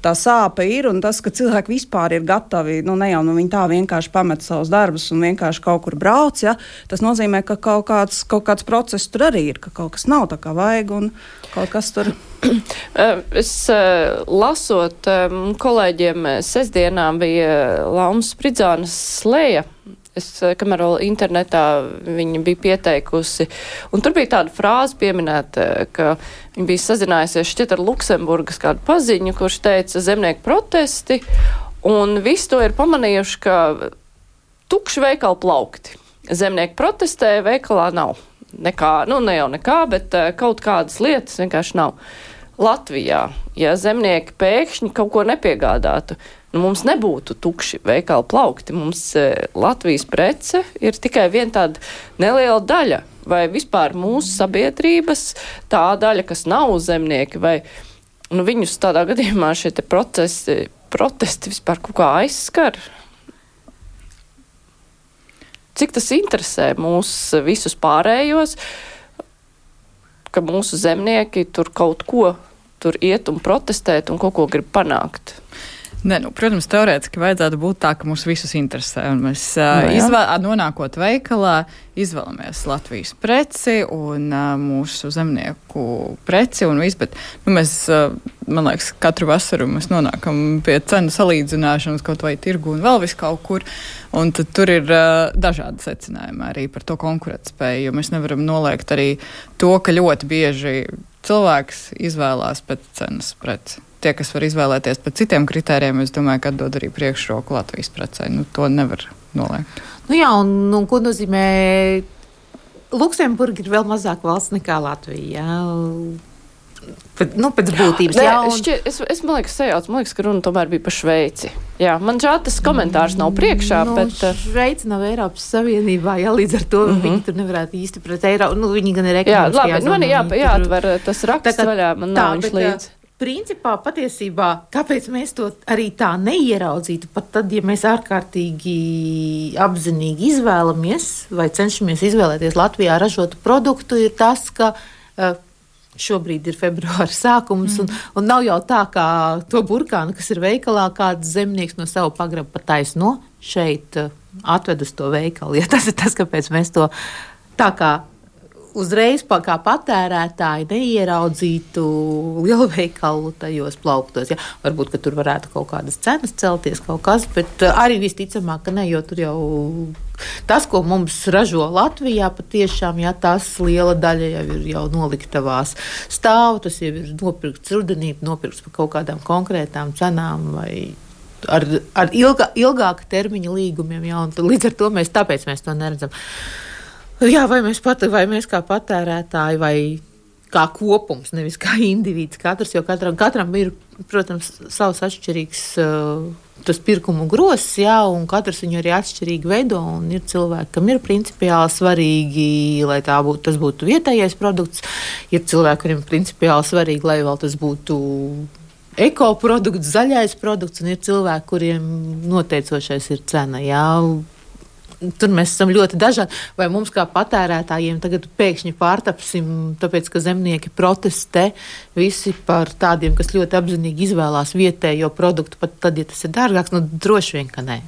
tā sāpe ir un tas, ka cilvēki vispār ir gatavi, nu, ne jau nu, viņi tā vienkārši pamet savus darbus un vienkārši kaut kur brauc. Ja? Tas nozīmē, ka kaut kāds, kaut kāds process tur arī ir, ka kaut kas nav tā kā vajag un kaut kas tur. Es lasot kolēģiem, sestdienā bija Laumas Spridzānas slēja Es, eh, kamēr vēl internetā viņa bija pieteikusi, un tur bija tāda frāze pieminēta, ka viņa bija sazinājusies šķiet ar Luksemburgas kādu paziņu, kurš teica zemnieku protesti, un visi to ir pamanījuši, ka tukši veikali plaukti. Zemnieki protestē, veikalā nav. Nekā, nu ne jau nekā, bet uh, kaut kādas lietas vienkārši nav. Latvijā, ja zemnieki pēkšņi kaut ko nepiegādātu, nu, mums nebūtu tukši veikali plaukti. Mums e, Latvijas prece ir tikai viena tāda neliela daļa. Vai vispār mūsu sabiedrības tā daļa, kas nav zemnieki, vai nu, viņus tādā gadījumā šie procesi, protesti vispār kaut kā aizskar? Cik tas interesē mūs visus pārējos, ka mūsu zemnieki tur kaut ko tur iet un protestēt un kaut ko grib panākt? Ne, nu, protams, teorētiski vajadzētu būt tā, ka mūs visus interesē. Mēs no, izvēl, nonākot veikalā, izvēlamies Latvijas preci un mūsu zemnieku preci. Un viss, bet, nu, mēs, man liekas, katru vasaru mēs nonākam pie cenu salīdzināšanas kaut vai tirgu un vēl vis kaut kur. Un tur ir dažādi secinājumi arī par to konkurētspēju, jo mēs nevaram noliegt arī to, ka ļoti bieži cilvēks izvēlās pēc cenas preci tie, kas var izvēlēties pēc citiem kritērijiem, es domāju, ka dod arī priekšroku Latvijas precei. Nu, to nevar noliegt. Nu jā, un, un ko nozīmē? Luksemburga ir vēl mazāk valsts nekā Latvija. Jā. Pēc, nu, pēc būtības. Jā, un... šķi, es, es man liekas, sajauc, man liekas, ka runa tomēr bija par Šveici. Jā, man žēl tas komentārs nav priekšā, nu, bet. Uh... Šveica nav Eiropas Savienībā, jā, līdz ar to mm -hmm. viņi tur nevarētu īsti pret Eiropu. Nu, viņi gan ir ekonomiski. Jā, labi, nu, man jā, jāatver tas raksts vaļā, man nav viņš līdzi principā, patiesībā, kāpēc mēs to arī tā neieraudzītu, pat tad, ja mēs ārkārtīgi apzinīgi izvēlamies vai cenšamies izvēlēties Latvijā ražotu produktu, ir tas, ka uh, šobrīd ir februāra sākums, mm. un, un nav jau tā, kā to burkānu, kas ir veikalā, kāds zemnieks no sava pagraba pataisno šeit uh, atved uz to veikalu. Ja tas ir tas, kāpēc mēs to tā kā uzreiz kā patērētāji neieraudzītu lielveikalu tajos plauktos. Ja? Varbūt tur varētu kaut kādas cenas celties, kaut kas, bet uh, arī visticamāk, ka ne, jo tur jau tas, ko mums ražo Latvijā, patiešām ja, tas liela daļa jau ir jau noliktavās stāv, tas jau ir nopirkts rudenī, nopirkts par kaut kādām konkrētām cenām. Vai ar, ar ilga, ilgāka termiņa līgumiem. Jā, līdz ar to mēs, mēs to neredzam. Jā, vai mēs, pat, vai mēs kā patērētāji vai kā kopums, nevis kā indivīds. Katrs, jo katram, katram ir, protams, savs atšķirīgs uh, tas pirkumu grosis, jā, un katrs viņu arī atšķirīgi veido. Ir cilvēki, kam ir principiāli svarīgi, lai būtu, tas būtu vietējais produkts. Ir cilvēki, kuriem principiāli svarīgi, lai vēl tas būtu ekoprodukts, zaļais produkts, un ir cilvēki, kuriem noteicošais ir cena. Jā tur mēs esam ļoti dažādi. Vai mums kā patērētājiem tagad pēkšņi pārtapsim, tāpēc ka zemnieki protestē visi par tādiem, kas ļoti apzinīgi izvēlās vietējo produktu, pat tad, ja tas ir dārgāks, nu droši vien, ka nē.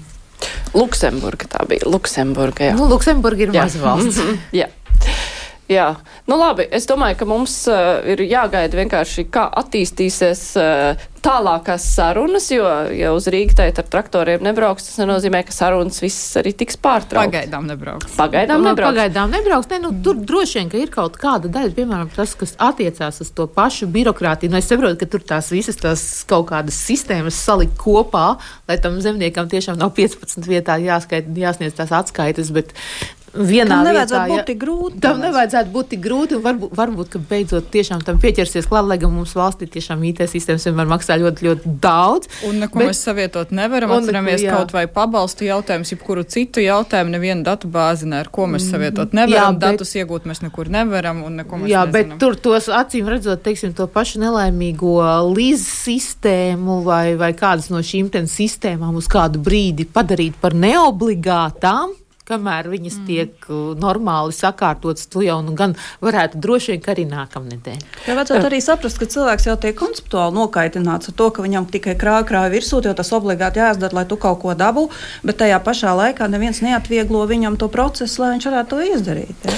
Luksemburga tā bija. Luksemburga, jā. Nu, Luksemburga ir maza valsts. jā. Jā, nu labi. Es domāju, ka mums uh, ir jāgaida vienkārši, kā attīstīsies uh, tālākās sarunas, jo, ja uz Rīgas teikt ar traktoriem nebrauks, tas nenozīmē, ka sarunas viss arī tiks pārtraukts. Pagaidām nebrauks. Pagaidām nu, nebrauks. Pagaidām nebrauks. Ne, nu, tur droši vien, ka ir kaut kāda daļa, piemēram, tas, kas attiecās uz to pašu birokrātiju. Nu, es saprotu, ka tur tās visas tās kaut kādas sistēmas salikt kopā, lai tam zemniekam tiešām nav 15 vietā jāskait, jāsniedz tās atskaites, bet vienā tam nevajadzētu vietā, būt tik grūti. Tam nevajadzētu būt tik grūti, un varbūt, varbūt ka beidzot tiešām tam pieķersies klāt, lai gan mums valstī tiešām IT sistēmas vienmēr maksā ļoti, ļoti daudz. Un neko bet, mēs savietot nevaram. Un, Atceramies jā. kaut vai pabalstu jautājumus, jebkuru citu jautājumu, nevienu datu bāzi, ne ar ko mēs mm, savietot nevaram. Jā, bet, datus iegūt mēs nekur nevaram un neko mēs jā, nezinām. bet tur tos acīm redzot, teiksim, to pašu nelaimīgo līdz sistēmu vai, vai kādas no šīm sistēmām uz kādu brīdi padarīt par neobligātām kamēr viņas mm. tiek uh, normāli sakārtotas, tu jau nu gan varētu droši vien arī nākamnedēļ. Jā, vajadzētu arī saprast, ka cilvēks jau tiek konceptuāli nokaitināts ar to, ka viņam tikai krāja krāja virsū, jo tas obligāti jāizdara, lai tu kaut ko dabū, bet tajā pašā laikā neviens neatvieglo viņam to procesu, lai viņš varētu to izdarīt. Ja?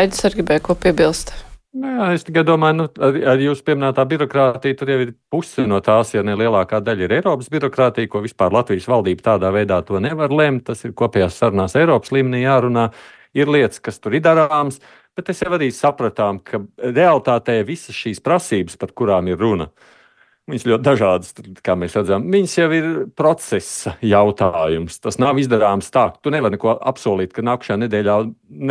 Aidis arī gribēja ko piebilst. Nu jā, es tikai domāju, nu, ar, ar jūsu pieminētā birokrātija tur jau ir puse no tās, ja ne lielākā daļa ir Eiropas birokrātija, ko vispār Latvijas valdība tādā veidā to nevar lemt. Tas ir kopējās sarunās Eiropas līmenī jārunā. Ir lietas, kas tur ir darāmas, bet es jau arī sapratām, ka realtātē visas šīs prasības, par kurām ir runa, uh, Viņas ļoti dažādas, kā mēs redzam. Viņas jau ir procesa jautājums. Tas nav izdarāms tā, ka tu nevari neko apsolīt, ka nākamajā nedēļā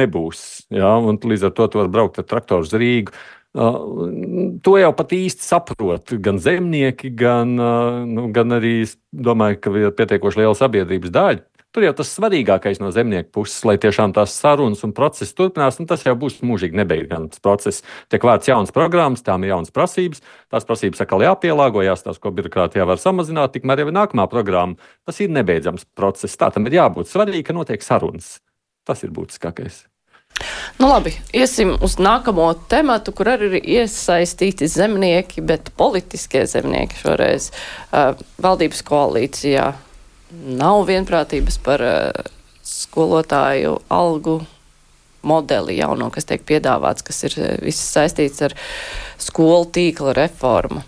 nebūs. Ja? Un līdz ar to tu vari braukt ar traktoru uz Rīgu. Uh, to jau pat īsti saprot gan zemnieki, gan, uh, nu, gan arī domāju, ka ir pietiekoši liela sabiedrības daļa. Tur jau tas svarīgākais no zemnieku puses, lai tiešām tās sarunas un procesi turpinās, un tas jau būs mūžīgi nebeidzams process. Tiek vērts jaunas programmas, tām ir jaunas prasības, tās prasības atkal jāpielāgojas, tās, ko birokrātijā var samazināt, tikmēr jau ir nākamā programma. Tas ir nebeidzams process. Tā tam ir jābūt svarīgi, ka notiek sarunas. Tas ir būtiskākais. Nu, labi, iesim uz nākamo tematu, kur arī ir iesaistīti zemnieki, bet politiskie zemnieki šoreiz uh, valdības koalīcijā nav vienprātības par uh, skolotāju algu modeli jauno, kas tiek piedāvāts, kas ir uh, viss saistīts ar skolu tīkla reformu.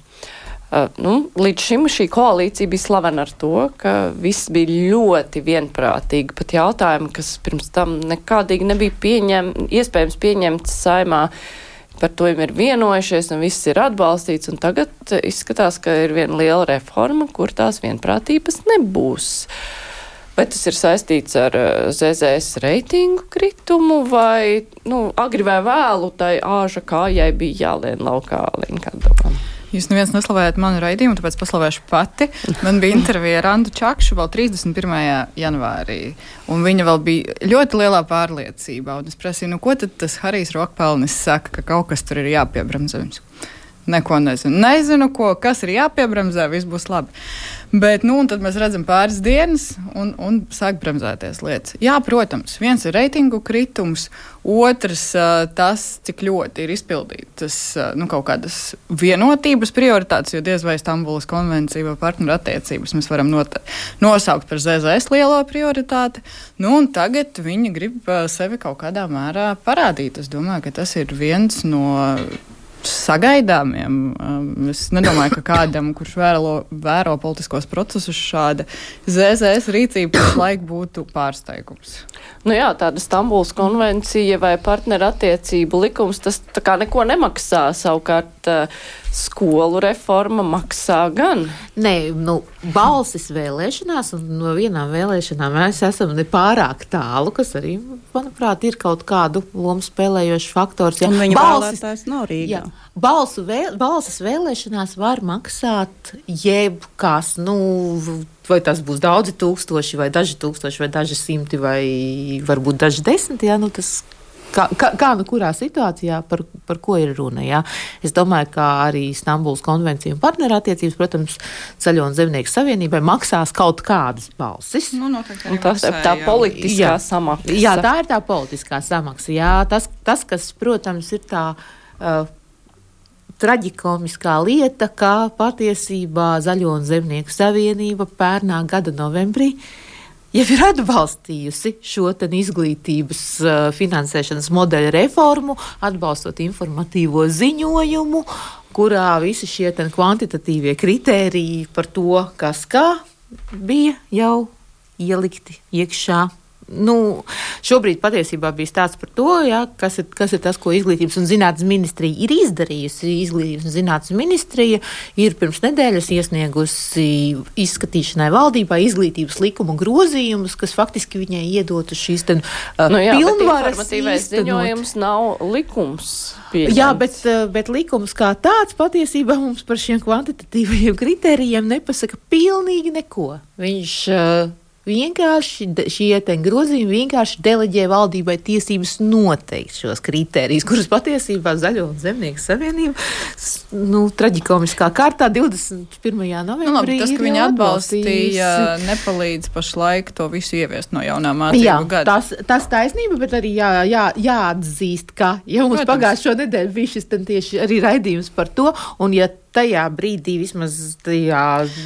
Uh, nu, līdz šim šī koalīcija bija slavena ar to, ka viss bija ļoti vienprātīgi. Pat jautājumi, kas pirms tam nekādīgi nebija pieņem, iespējams pieņemts saimā, par to jau ir vienojušies un viss ir atbalstīts. Tagad izskatās, ka ir viena liela reforma, kur tās vienprātības nebūs. Vai tas ir saistīts ar ZZS reitingu kritumu, vai nu, agri vai vēlu tai āža kājai bija jālien laukā Linkādamam? Jūs neviens neslavējat manu raidījumu, tāpēc paslavēšu pati. Man bija intervija ar Andu Čakšu vēl 31. janvārī, un viņa vēl bija ļoti lielā pārliecībā. Es prasīju, nu, ko tad tas Harijs Rokpelnis saka, ka kaut kas tur ir jāpiebremzē. Neko nezinu. Nezinu, ko, kas ir jāpiebremzē, viss būs labi. Bet nu, tad mēs redzam pāris dienas, un, un sāk bremzēties lietas. Jā, protams, viens ir reitingu kritums, otrs tas, cik ļoti ir izpildītas nu, kaut kādas vienotības prioritātes, jo diez vai Stambulas konvencija vai partneru attiecības mēs varam nosaukt par ZZS lielo prioritāti. Nu, tagad viņi grib sevi kaut kādā mērā parādīt. Es domāju, ka tas ir viens no sagaidāmiem. Um, es nedomāju, ka kādam, kurš vēro, vēro politiskos procesus, šāda ZZS rīcība pašlaik būtu pārsteigums. Nu jā, tāda Stambuls konvencija vai partnerattiecību likums, tas tā kā neko nemaksā. Savukārt uh, skolu reforma maksā gan. Nē, nu, balsis vēlēšanās, un no vienām vēlēšanām mēs esam nepārāk tālu, kas arī, manuprāt, ir kaut kādu lomu spēlējošs faktors. Ja. Viņa balsis, nav Rīgā. Jā, balsu vēl, balsis vēlēšanās var maksāt jebkas, nu, vai tas būs daudzi tūkstoši, vai daži tūkstoši, vai daži simti, vai varbūt daži desmiti, jā, nu, tas kā, kā, kā nu kurā situācijā, par, par ko ir runa. Jā. Es domāju, ka arī Stambulas konvencija un partnerattiecības, protams, Zaļo un Zemnieku savienībai maksās kaut kādas balsis. Nu, tas ir tā politiskā jā. samaksa. Jā, tā ir tā politiskā samaksa. Jā, tas, tas kas, protams, ir tā. Uh, traģikomiskā lieta, kā patiesībā Zaļo un Zemnieku savienība pērnā gada novembrī uh, jau ir atbalstījusi šo izglītības finansēšanas modeļa reformu, atbalstot informatīvo ziņojumu, kurā visi šie kvantitatīvie kritēriji par to, kas kā bija jau ielikti iekšā. Nu, šobrīd patiesībā bija stāsts par to, ja, kas, ir, kas ir tas, ko Izglītības un zinātnes ministrija ir izdarījusi. Izglītības un zinātnes ministrija ir pirms nedēļas iesniegusi izskatīšanai valdībā izglītības likuma grozījumus, kas faktiski viņai iedotu šīs ten, uh, nu, jā, pilnvaras. Informatīvais ziņojums nav likums. Pieņemts. Jā, bet, uh, bet likums kā tāds patiesībā mums par šiem kvantitatīvajiem kritērijiem nepasaka pilnīgi neko. Viņš uh, Vienkārši šie grozījumi vienkārši deleģē valdībai tiesības noteikt šos kritērijus, kurus patiesībā Zaļo un Zemnieku savienība nu, traģikomiskā kārtā 21. novembrī. Nu, labi, tas, ka viņi atbalstīja, nepalīdz pašlaik to visu ieviest no jaunā mācību jā, gada. Tas, tas taisnība, bet arī jā, jā, jāatzīst, ka ja mums pagājušo nedēļu bija šis tieši arī raidījums par to, un ja tajā brīdī, vismaz tajā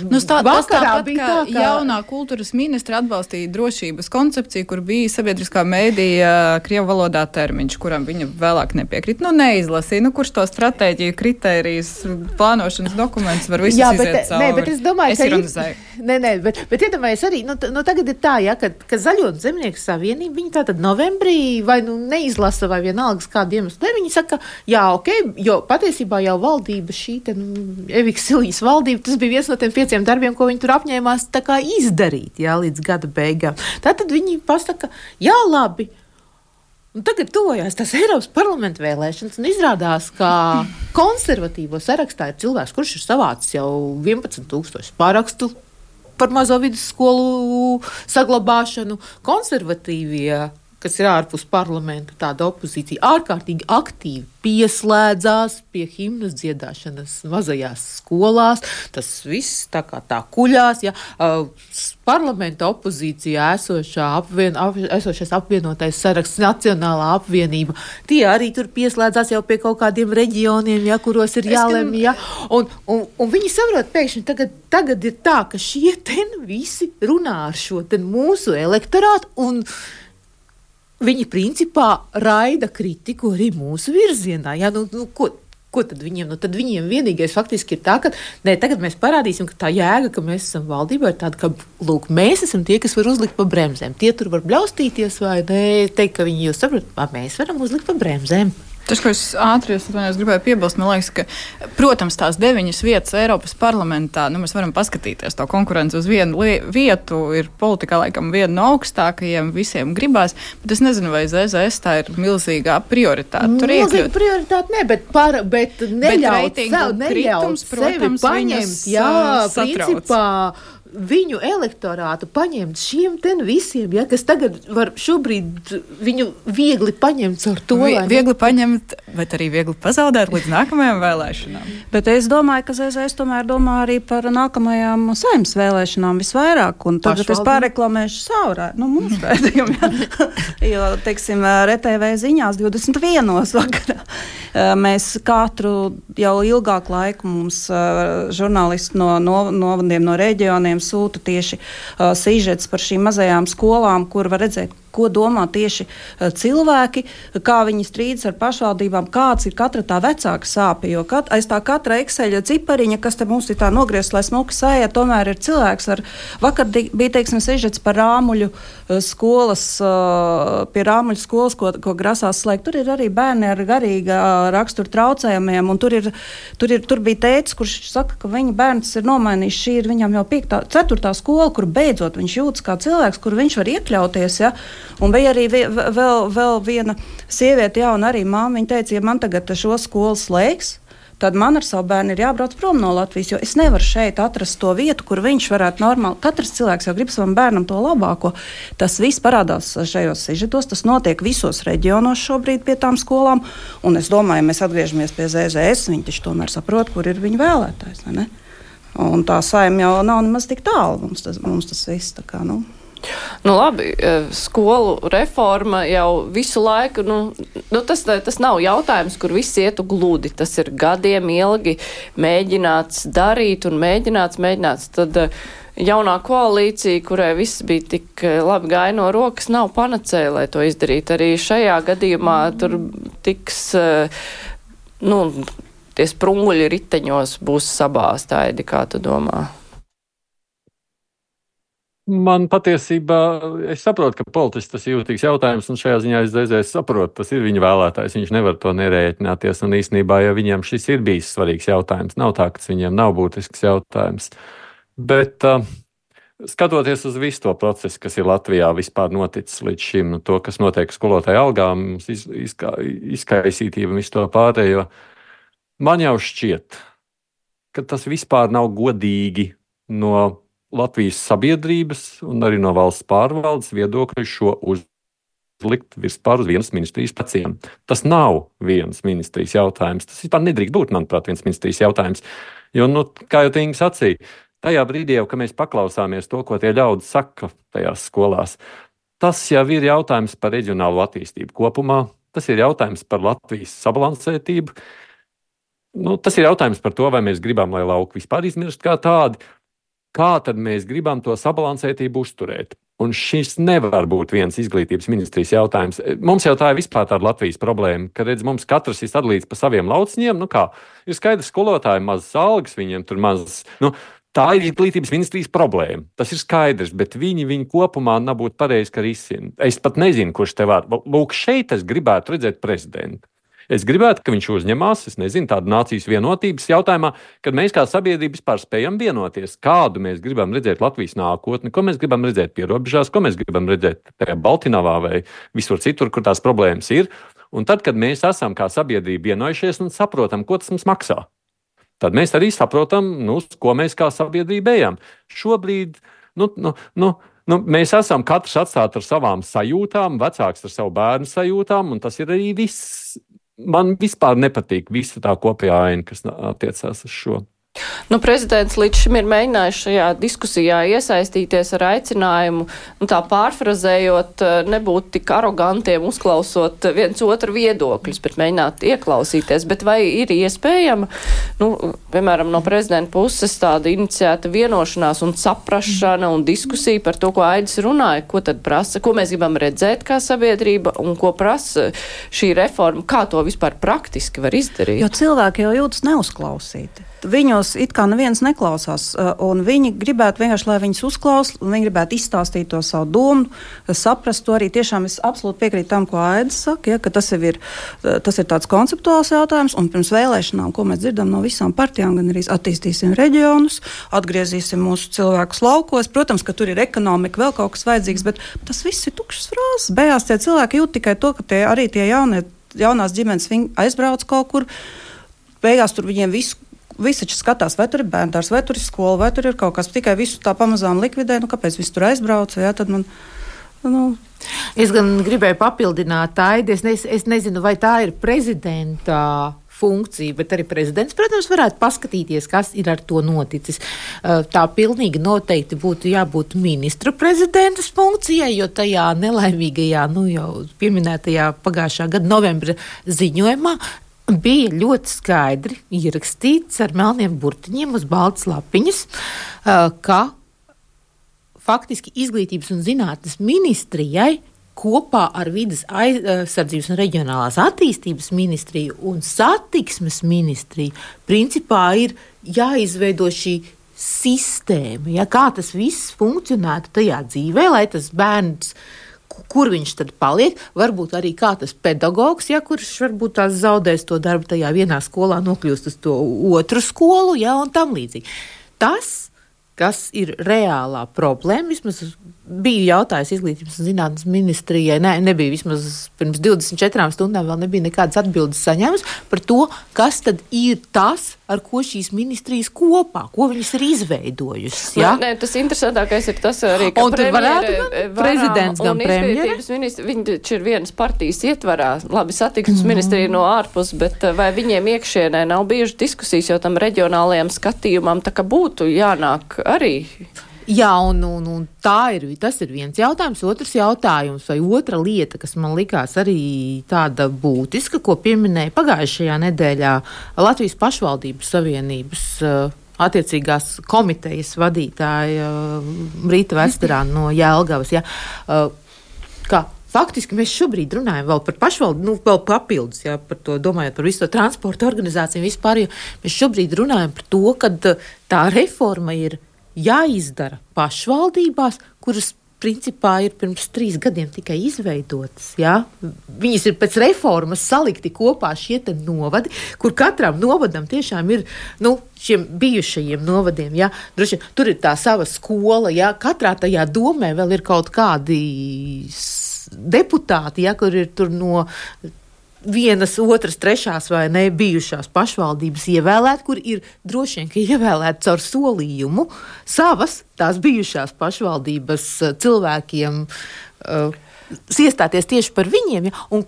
nu, tā, vakarā, tāpat, bija tā, ka jaunā kultūras ministra atbalstīja drošības koncepciju, kur bija sabiedriskā mēdīja krievu valodā termiņš, kuram viņa vēlāk nepiekrīt. Nu, neizlasīja, nu, kurš to stratēģiju, kritērijus, plānošanas dokumentus var bet, iziet cauri. Nē, bet es domāju, es ka ironizēju. Nē, nē, bet, bet iedomājies arī, nu, nu, tagad ir tā, ja, ka, ka Zaļo zemnieku savienība, viņi tātad novembrī vai nu neizlasa vai vienalga kādu iemeslu, viņi saka, jā, ok, jo patiesībā jau valdība šī, te, nu, Eviks Silijas valdība, tas bija viens no tiem pieciem darbiem, ko viņi tur apņēmās izdarīt jā, līdz gada beigām. Tātad viņi pasaka, jā, labi. Un tagad tuvojas tas Eiropas parlamenta vēlēšanas, un izrādās, ka konservatīvo sarakstā ir cilvēks, kurš ir savācis jau 11,000 parakstu par mazo vidusskolu saglabāšanu. Konservatīvie kas ir ārpus parlamenta, tāda opozīcija ārkārtīgi aktīvi pieslēdzās pie himnas dziedāšanas mazajās skolās. Tas viss tā kā tā kuļās. Ja, uh, parlamenta opozīcijā esošā apvien, ap, esošais apvienotais saraksts, Nacionālā apvienība, tie arī tur pieslēdzās jau pie kaut kādiem reģioniem, ja, kuros ir jālemj. Ja, un, un, un viņi saprot, pēkšņi tagad, tagad ir tā, ka šie ten visi runā ar šo mūsu elektorātu. Viņi principā raida kritiku arī mūsu virzienā. Ja, nu, nu, ko, Ko tad viņiem? Nu, tad viņiem vienīgais faktiski ir tā, ka nē, tagad mēs parādīsim, ka tā jēga, ka mēs esam valdībā, ir tāda, ka lūk, mēs esam tie, kas var uzlikt pa bremzēm. Tie tur var bļaustīties vai nē, teikt, ka viņi jūs saprot, mēs varam uzlikt pa bremzēm. Tas, ko es ātri es gribēju piebilst, man liekas, ka, protams, tās deviņas vietas Eiropas parlamentā, nu, mēs varam paskatīties to konkurenci uz vienu vietu, ir politikā laikam viena no augstākajiem, visiem gribās, bet es nezinu, vai ZZS tā ir milzīgā prioritāte. Tur ir milzīga prioritāte, ne, bet, par, bet neļaut bet sev, neļaut kritums, protams, sevi paņemt, jā, satrauc. principā viņu elektorātu paņemt šiem visiem, ja, kas tagad var šobrīd viņu viegli paņemt ar to. Vi, viegli paņemt, bet arī viegli pazaudēt līdz nākamajām vēlēšanām. Bet es domāju, ka ZZS tomēr domā arī par nākamajām saimnes vēlēšanām visvairāk. Un tagad Pašvaldība. es pārreklamēšu savu nu, mūsu rādījumu. jo, teiksim, RTV ziņās 21. vakarā mēs katru jau ilgāku laiku mums žurnālisti no, no novadiem, no reģioniem sūta tieši uh, sižets par šīm mazajām skolām, kur var redzēt, ko domā tieši uh, cilvēki, kā viņi strīdas ar pašvaldībām, kāds ir katra tā vecāka sāpe. Jo kat, aiz tā katra ekseļa cipariņa, kas te mums ir tā nogriezta, lai smuki sēja, tomēr ir cilvēks ar vakar bija, teiksim, sižets par rāmuļu uh, skolas, uh, pie rāmuļu skolas, ko, ko grasās slēgt. Tur ir arī bērni ar garīga rakstura traucējumiem, un tur, ir, tur, ir, tur bija teicis, kurš saka, ka viņa bērns ir nomainījis, šī ir viņam jau piektā, ceturtā skola, kur beidzot viņš jūtas kā cilvēks, kur viņš var iekļauties. Ja? Un bija arī vēl, vēl viena sieviete, jauna arī māma. Viņa teica, ja man tagad šo skolu slēgs, tad man ar savu bērnu ir jābrauc prom no Latvijas. Jo es nevaru šeit atrast to vietu, kur viņš varētu normāli. Katrs cilvēks jau grib savam bērnam to labāko. Tas viss parādās šajos sižetos, tas notiek visos reģionos šobrīd pie tām skolām. Un es domāju, ja mēs atgriežamies pie ZZS, viņi taču tomēr saprot, kur ir viņu vēlētājs. Un tā saima jau nav nemaz tik tālu mums tas, mums tas viss. Kā, nu. Nu, labi, e, skolu reforma jau visu laiku, nu, nu tas, tas nav jautājums, kur viss ietu gludi. Tas ir gadiem ilgi mēģināts darīt un mēģināts, mēģināts. Tad e, jaunā koalīcija, kurai viss bija tik e, labi gāja no rokas, nav panacēja, lai to izdarītu. Arī šajā gadījumā tur tiks, nu, tie sprunguļi riteņos būs sabāztāji, kā tu domā? Man patiesībā, es saprotu, ka politiski tas ir jūtīgs jautājums, un šajā ziņā es reizēs saprotu, tas ir viņa vēlētājs. Viņš nevar to nerēķināties, un īsnībā, ja viņam šis ir bijis svarīgs jautājums, nav tā, ka tas viņiem nav būtisks jautājums. Bet uh, skatoties uz visu to procesu, kas ir Latvijā vispār noticis līdz šim, to, kas notiek skolotāju algām, iz, izka, izkaisītība un visu to pārējo, Man jau šķiet, ka tas vispār nav godīgi no Latvijas sabiedrības un arī no valsts pārvaldes viedokļa šo uzlikt vispār uz vienas ministrijas pleciem. Tas nav vienas ministrijas jautājums. Tas vispār nedrīkst būt, manuprāt, viens ministrijas jautājums. Jo, nu, kā jau Tīns sacīja, tajā brīdī, jau, kad mēs paklausāmies to, ko tie ļaudis saka tajās skolās, tas jau ir jautājums par reģionālu attīstību kopumā. Tas ir jautājums par Latvijas sabalansētību, nu, tas ir jautājums par to, vai mēs gribam, lai lauki vispār izmirst kā tādi. Kā tad mēs gribam to sabalansētību uzturēt? Un šis nevar būt viens izglītības ministrijas jautājums. Mums jau tā ir vispār tāda Latvijas problēma, ka redz, mums katrs ir sadalīts pa saviem lauciņiem. Nu kā, ir skaidrs, ka skolotāji mazas algas, viņiem tur mazas. Nu, Tā ir izglītības ministrijas problēma. Tas ir skaidrs, bet viņi, viņi kopumā nav būtu pareizi, ka risina. Es pat nezinu, kurš te var. Lūk, šeit es gribētu redzēt prezidentu. Es gribētu, ka viņš uzņemās, es nezinu, tādu nācijas vienotības jautājumā, kad mēs kā sabiedrība vispār spējam vienoties, kādu mēs gribam redzēt Latvijas nākotni, ko mēs gribam redzēt pie robežās, ko mēs gribam redzēt tajā Baltiņavā vai visur citur, kur tās problēmas ir. Un tad, kad mēs esam kā sabiedrība vienojušies un saprotam, ko tas mums maksā, tad mēs arī saprotam, nu, ko mēs kā sabiedrība ejam. Šobrīd, nu, nu, nu, Nu, mēs esam katrs atstāti ar savām sajūtām, vecāks ar savu bērnu sajūtām, un tas ir arī viss man vispār nepatīk visa tā kopējā aina, kas attiecās uz šo. Nu, prezidents līdz šim ir mēģinājis šajā diskusijā iesaistīties ar aicinājumu, nu, tā pārfrazējot, eh, nebūt tik arogantiem, uzklausot viens otru viedokļus, bet mēģināt ieklausīties. Bet vai ir iespējama, nu, piemēram, no prezidenta puses tāda iniciēta vienošanās un saprašana un diskusija par to, ko Aidis runāja, ko tad prasa, ko mēs gribam redzēt kā sabiedrība un ko prasa šī reforma, kā to vispār praktiski var izdarīt? Jo cilvēki jau jūtas neuzklausīti viņos it kā neviens neklausās, un viņi gribētu vienkārši, lai viņus uzklaus, viņi gribētu izstāstīt to savu domu, saprast to arī. Tiešām es absolūti piekrītu tam, ko Aidis saka, ja, ka tas ir, uh, tas ir tāds konceptuāls jautājums, un pirms vēlēšanām, ko mēs dzirdam no visām partijām, gan arī attīstīsim reģionus, atgriezīsim mūsu cilvēkus laukos. Protams, ka tur ir ekonomika, vēl kaut kas vajadzīgs, bet tas viss ir tukšs frāzes. Beigās tie cilvēki jūt tikai to, ka tie, arī tie jaunie, jaunās ģimenes aizbrauc kaut kur. Beigās tur viņiem viss Visi taču skatās, vai tur ir bērns, vai tur ir skola, vai tur ir kaut kas. Tikai visu tā pamazām likvidē. Nu, kāpēc viņi tur aizbrauca? Jā, man, nu, Es gan gribēju papildināt tādu, es, ne, es nezinu, vai tā ir prezidenta funkcija, bet arī prezidents, protams, varētu paskatīties, kas ir ar to noticis. Tā pilnīgi noteikti būtu jābūt ministra prezidentas funkcijai, jo tajā nelaimīgajā, nu jau pieminētajā pagājušā gada novembra ziņojumā bija ļoti skaidri ierakstīts ar melniem burtiņiem uz baltas lapiņas, ka faktiski izglītības un zinātnes ministrijai kopā ar vidas aizsardzības un reģionālās attīstības ministriju un satiksmes ministriju principā ir jāizveido šī sistēma, ja, kā tas viss funkcionētu tajā dzīvē, lai tas bērns kur viņš tad paliek. Varbūt arī kā tas pedagogs, ja kurš varbūt tās zaudēs to darbu tajā vienā skolā, nokļūst uz to otru skolu, ja un tam līdzīgi. Tas kas ir reālā problēma. Vismaz bija jautājums izglītības un zinātnes ministrijai. Nē, ne, nebija vismaz pirms 24 stundām vēl nebija nekādas atbildes saņēmas par to, kas tad ir tas, ar ko šīs ministrijas kopā, ko viņas ir izveidojušas. Ja? Nē, tas interesantākais ir tas arī, ka premjere, prezidents gan premjeras. Viņi taču ir vienas partijas ietvarā, labi satiksmes mm. ministrija no ārpus, bet eh, vai viņiem iekšienē nav bijušas diskusijas, jo tam reģionālajam skatījumam tā kā būtu jānāk arī. Jā, un, un, un tā ir, tas ir viens jautājums. Otrs jautājums, vai otra lieta, kas man likās arī tāda būtiska, ko pieminēja pagājušajā nedēļā Latvijas pašvaldības savienības. Uh, Attiecīgās komitejas vadītāja uh, Rīta Vesterāna no Jēlgavas. Ja, uh, kā Faktiski mēs šobrīd runājam par pašvaldību, nu, vēl papildus, jā, par to domājot par visu to transporta organizāciju vispār. Mēs šobrīd runājam par to, ka tā reforma ir jāizdara pašvaldībās, kuras principā ir pirms trīs gadiem tikai izveidotas. Ja? Viņas ir pēc reformas salikti kopā šie novadi, kur katram novadam tiešām ir nu, šiem bijušajiem novadiem. Ja? Droši, tur ir tā sava skola, ja katrā tajā domē vēl ir kaut kādi deputāti, ja, kur ir no vienas, otras, trešās vai ne bijušās pašvaldības ievēlēt, kur ir droši vien ievēlēt caur solījumu savas tās bijušās pašvaldības eh, cilvēkiem uh, iestāties tieši par viņiem. Ja?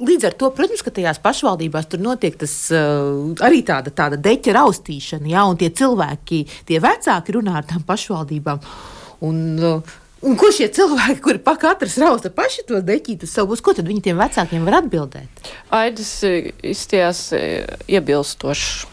Līdz ar to, protams, ka tajās pašvaldībās tur notiek tas, uh, arī tāda, tāda deķa raustīšana, ja, un tie cilvēki, tie vecāki runā ar tām pašvaldībām. Un, uh, Un ko šie cilvēki, kuri pa katrs rausta paši to deķītu savus, ko tad viņi tiem vecākiem var atbildēt? Aidis izties eh, iebilstošs.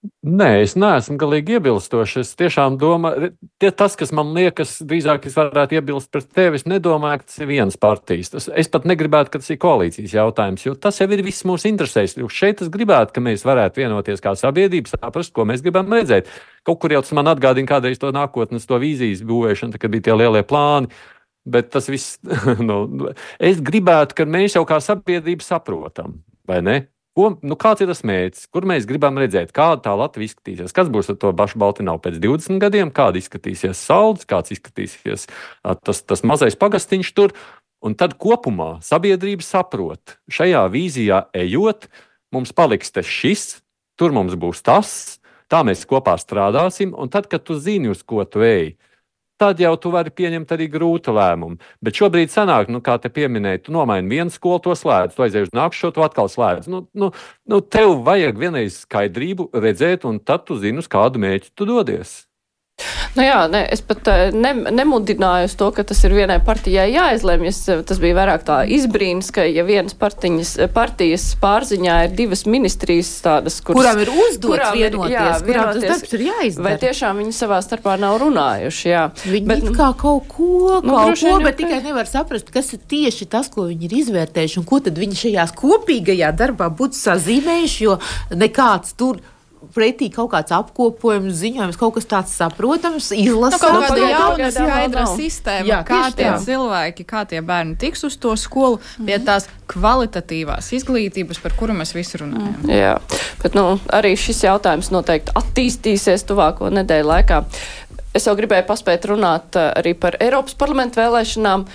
Nē, es neesmu galīgi iebilstošs. Es tiešām domāju, tie, tas, kas man liekas, drīzāk es varētu iebilst pret tevi. Es nedomāju, ka tas ir viens partijas. Tas, es pat negribētu, ka tas ir koalīcijas jautājums, jo tas jau ir viss mūsu interesēs. Jo šeit es gribētu, ka mēs varētu vienoties kā sabiedrība, saprast, ko mēs gribam redzēt. Kaut kur jau tas man atgādina kādreiz to nākotnes, to vīzijas būvēšanu, kad bija tie lielie plāni. Bet tas viss, nu, es gribētu, ka mēs jau kā sabiedrība saprotam, vai ne? Ko, nu, kāds ir tas mērķis, kur mēs gribam redzēt, kāda tā Latvija izskatīsies? Kas būs ar to pašu Baltināvu pēc 20 gadiem, kāda izskatīsies salds, kāds izskatīsies tas, tas mazais pagastiņš tur. Un tad kopumā sabiedrība saprot, šajā vīzijā ejot, mums paliks tas šis, tur mums būs tas, tā mēs kopā strādāsim, un tad, kad tu zini, uz ko tu ej, tad jau tu vari pieņemt arī grūtu lēmumu. Bet šobrīd sanāk, nu, kā te pieminēja, tu nomaini vienu skolu, to slēdz, tu aizies uz nākšo, tu atkal slēdz. Nu, nu, nu, tev vajag vienreiz skaidrību redzēt, un tad tu zini, uz kādu mēķi tu dodies. Nu jā, ne, es pat eh, ne, nemudināju to, ka tas ir vienai partijai jāizlemj. Eh, tas bija vairāk tā izbrīns, ka ja vienas partiņas, eh, partijas pārziņā ir divas ministrijas tādas, kuras, kurām ir uzdots vienoties, jā, kurām tas darbs ir jāizdara. Vai tiešām viņi savā starpā nav runājuši, jā. Viņi bet, kā kaut ko, nu, kaut ko, bet tikai nevar saprast, kas ir tieši tas, ko viņi ir izvērtējuši un ko tad viņi šajās kopīgajā darbā būtu sazīmējuši, jo nekāds tur pretī kaut kāds apkopojums, ziņojums, kaut kas tāds saprotams, izlasāms. Nu, kaut kāda jauna skaidra sistēma, Jā, kā tie tā. cilvēki, kā tie bērni tiks uz to skolu, mm -hmm. pie mhm. tās kvalitatīvās izglītības, par kuru mēs visi runājam. Mm. Jā, bet nu, arī šis jautājums noteikti attīstīsies tuvāko nedēļu laikā. Es jau gribēju paspēt runāt eh, arī par Eiropas parlamentu vēlēšanām.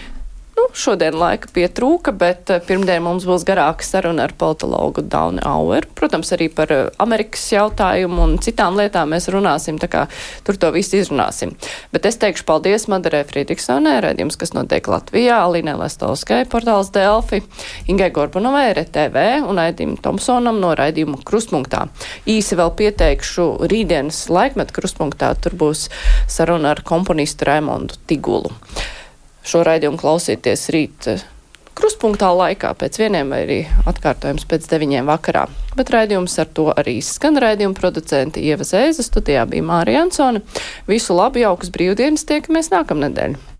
Nu, šodien laika pietrūka, bet eh, pirmdien mums būs garāka saruna ar politologu Daunu Aueru. Protams, arī par eh, Amerikas jautājumu un citām lietām mēs runāsim, tā kā tur to visu izrunāsim. Bet es teikšu paldies Madarē Friedrichsonē, redzījums, kas notiek Latvijā, Alinē Lestovskai, portāls Delfi, Ingai Gorbanovai, RTV un Aidim Tomsonam no raidījumu Krustpunktā. Īsi vēl pieteikšu rītdienas laikmetu Krustpunktā, tur būs saruna ar komponistu Raimondu Tigulu šo raidījumu klausīties rīt eh, kruspunktā laikā pēc vieniem vai arī atkārtojums pēc deviņiem vakarā. Bet raidījums ar to arī skan raidījuma producenti Ieva Zēza, studijā bija Mārija Ansone. Visu labu, jaukas brīvdienas, tiekamies nākamnedēļ!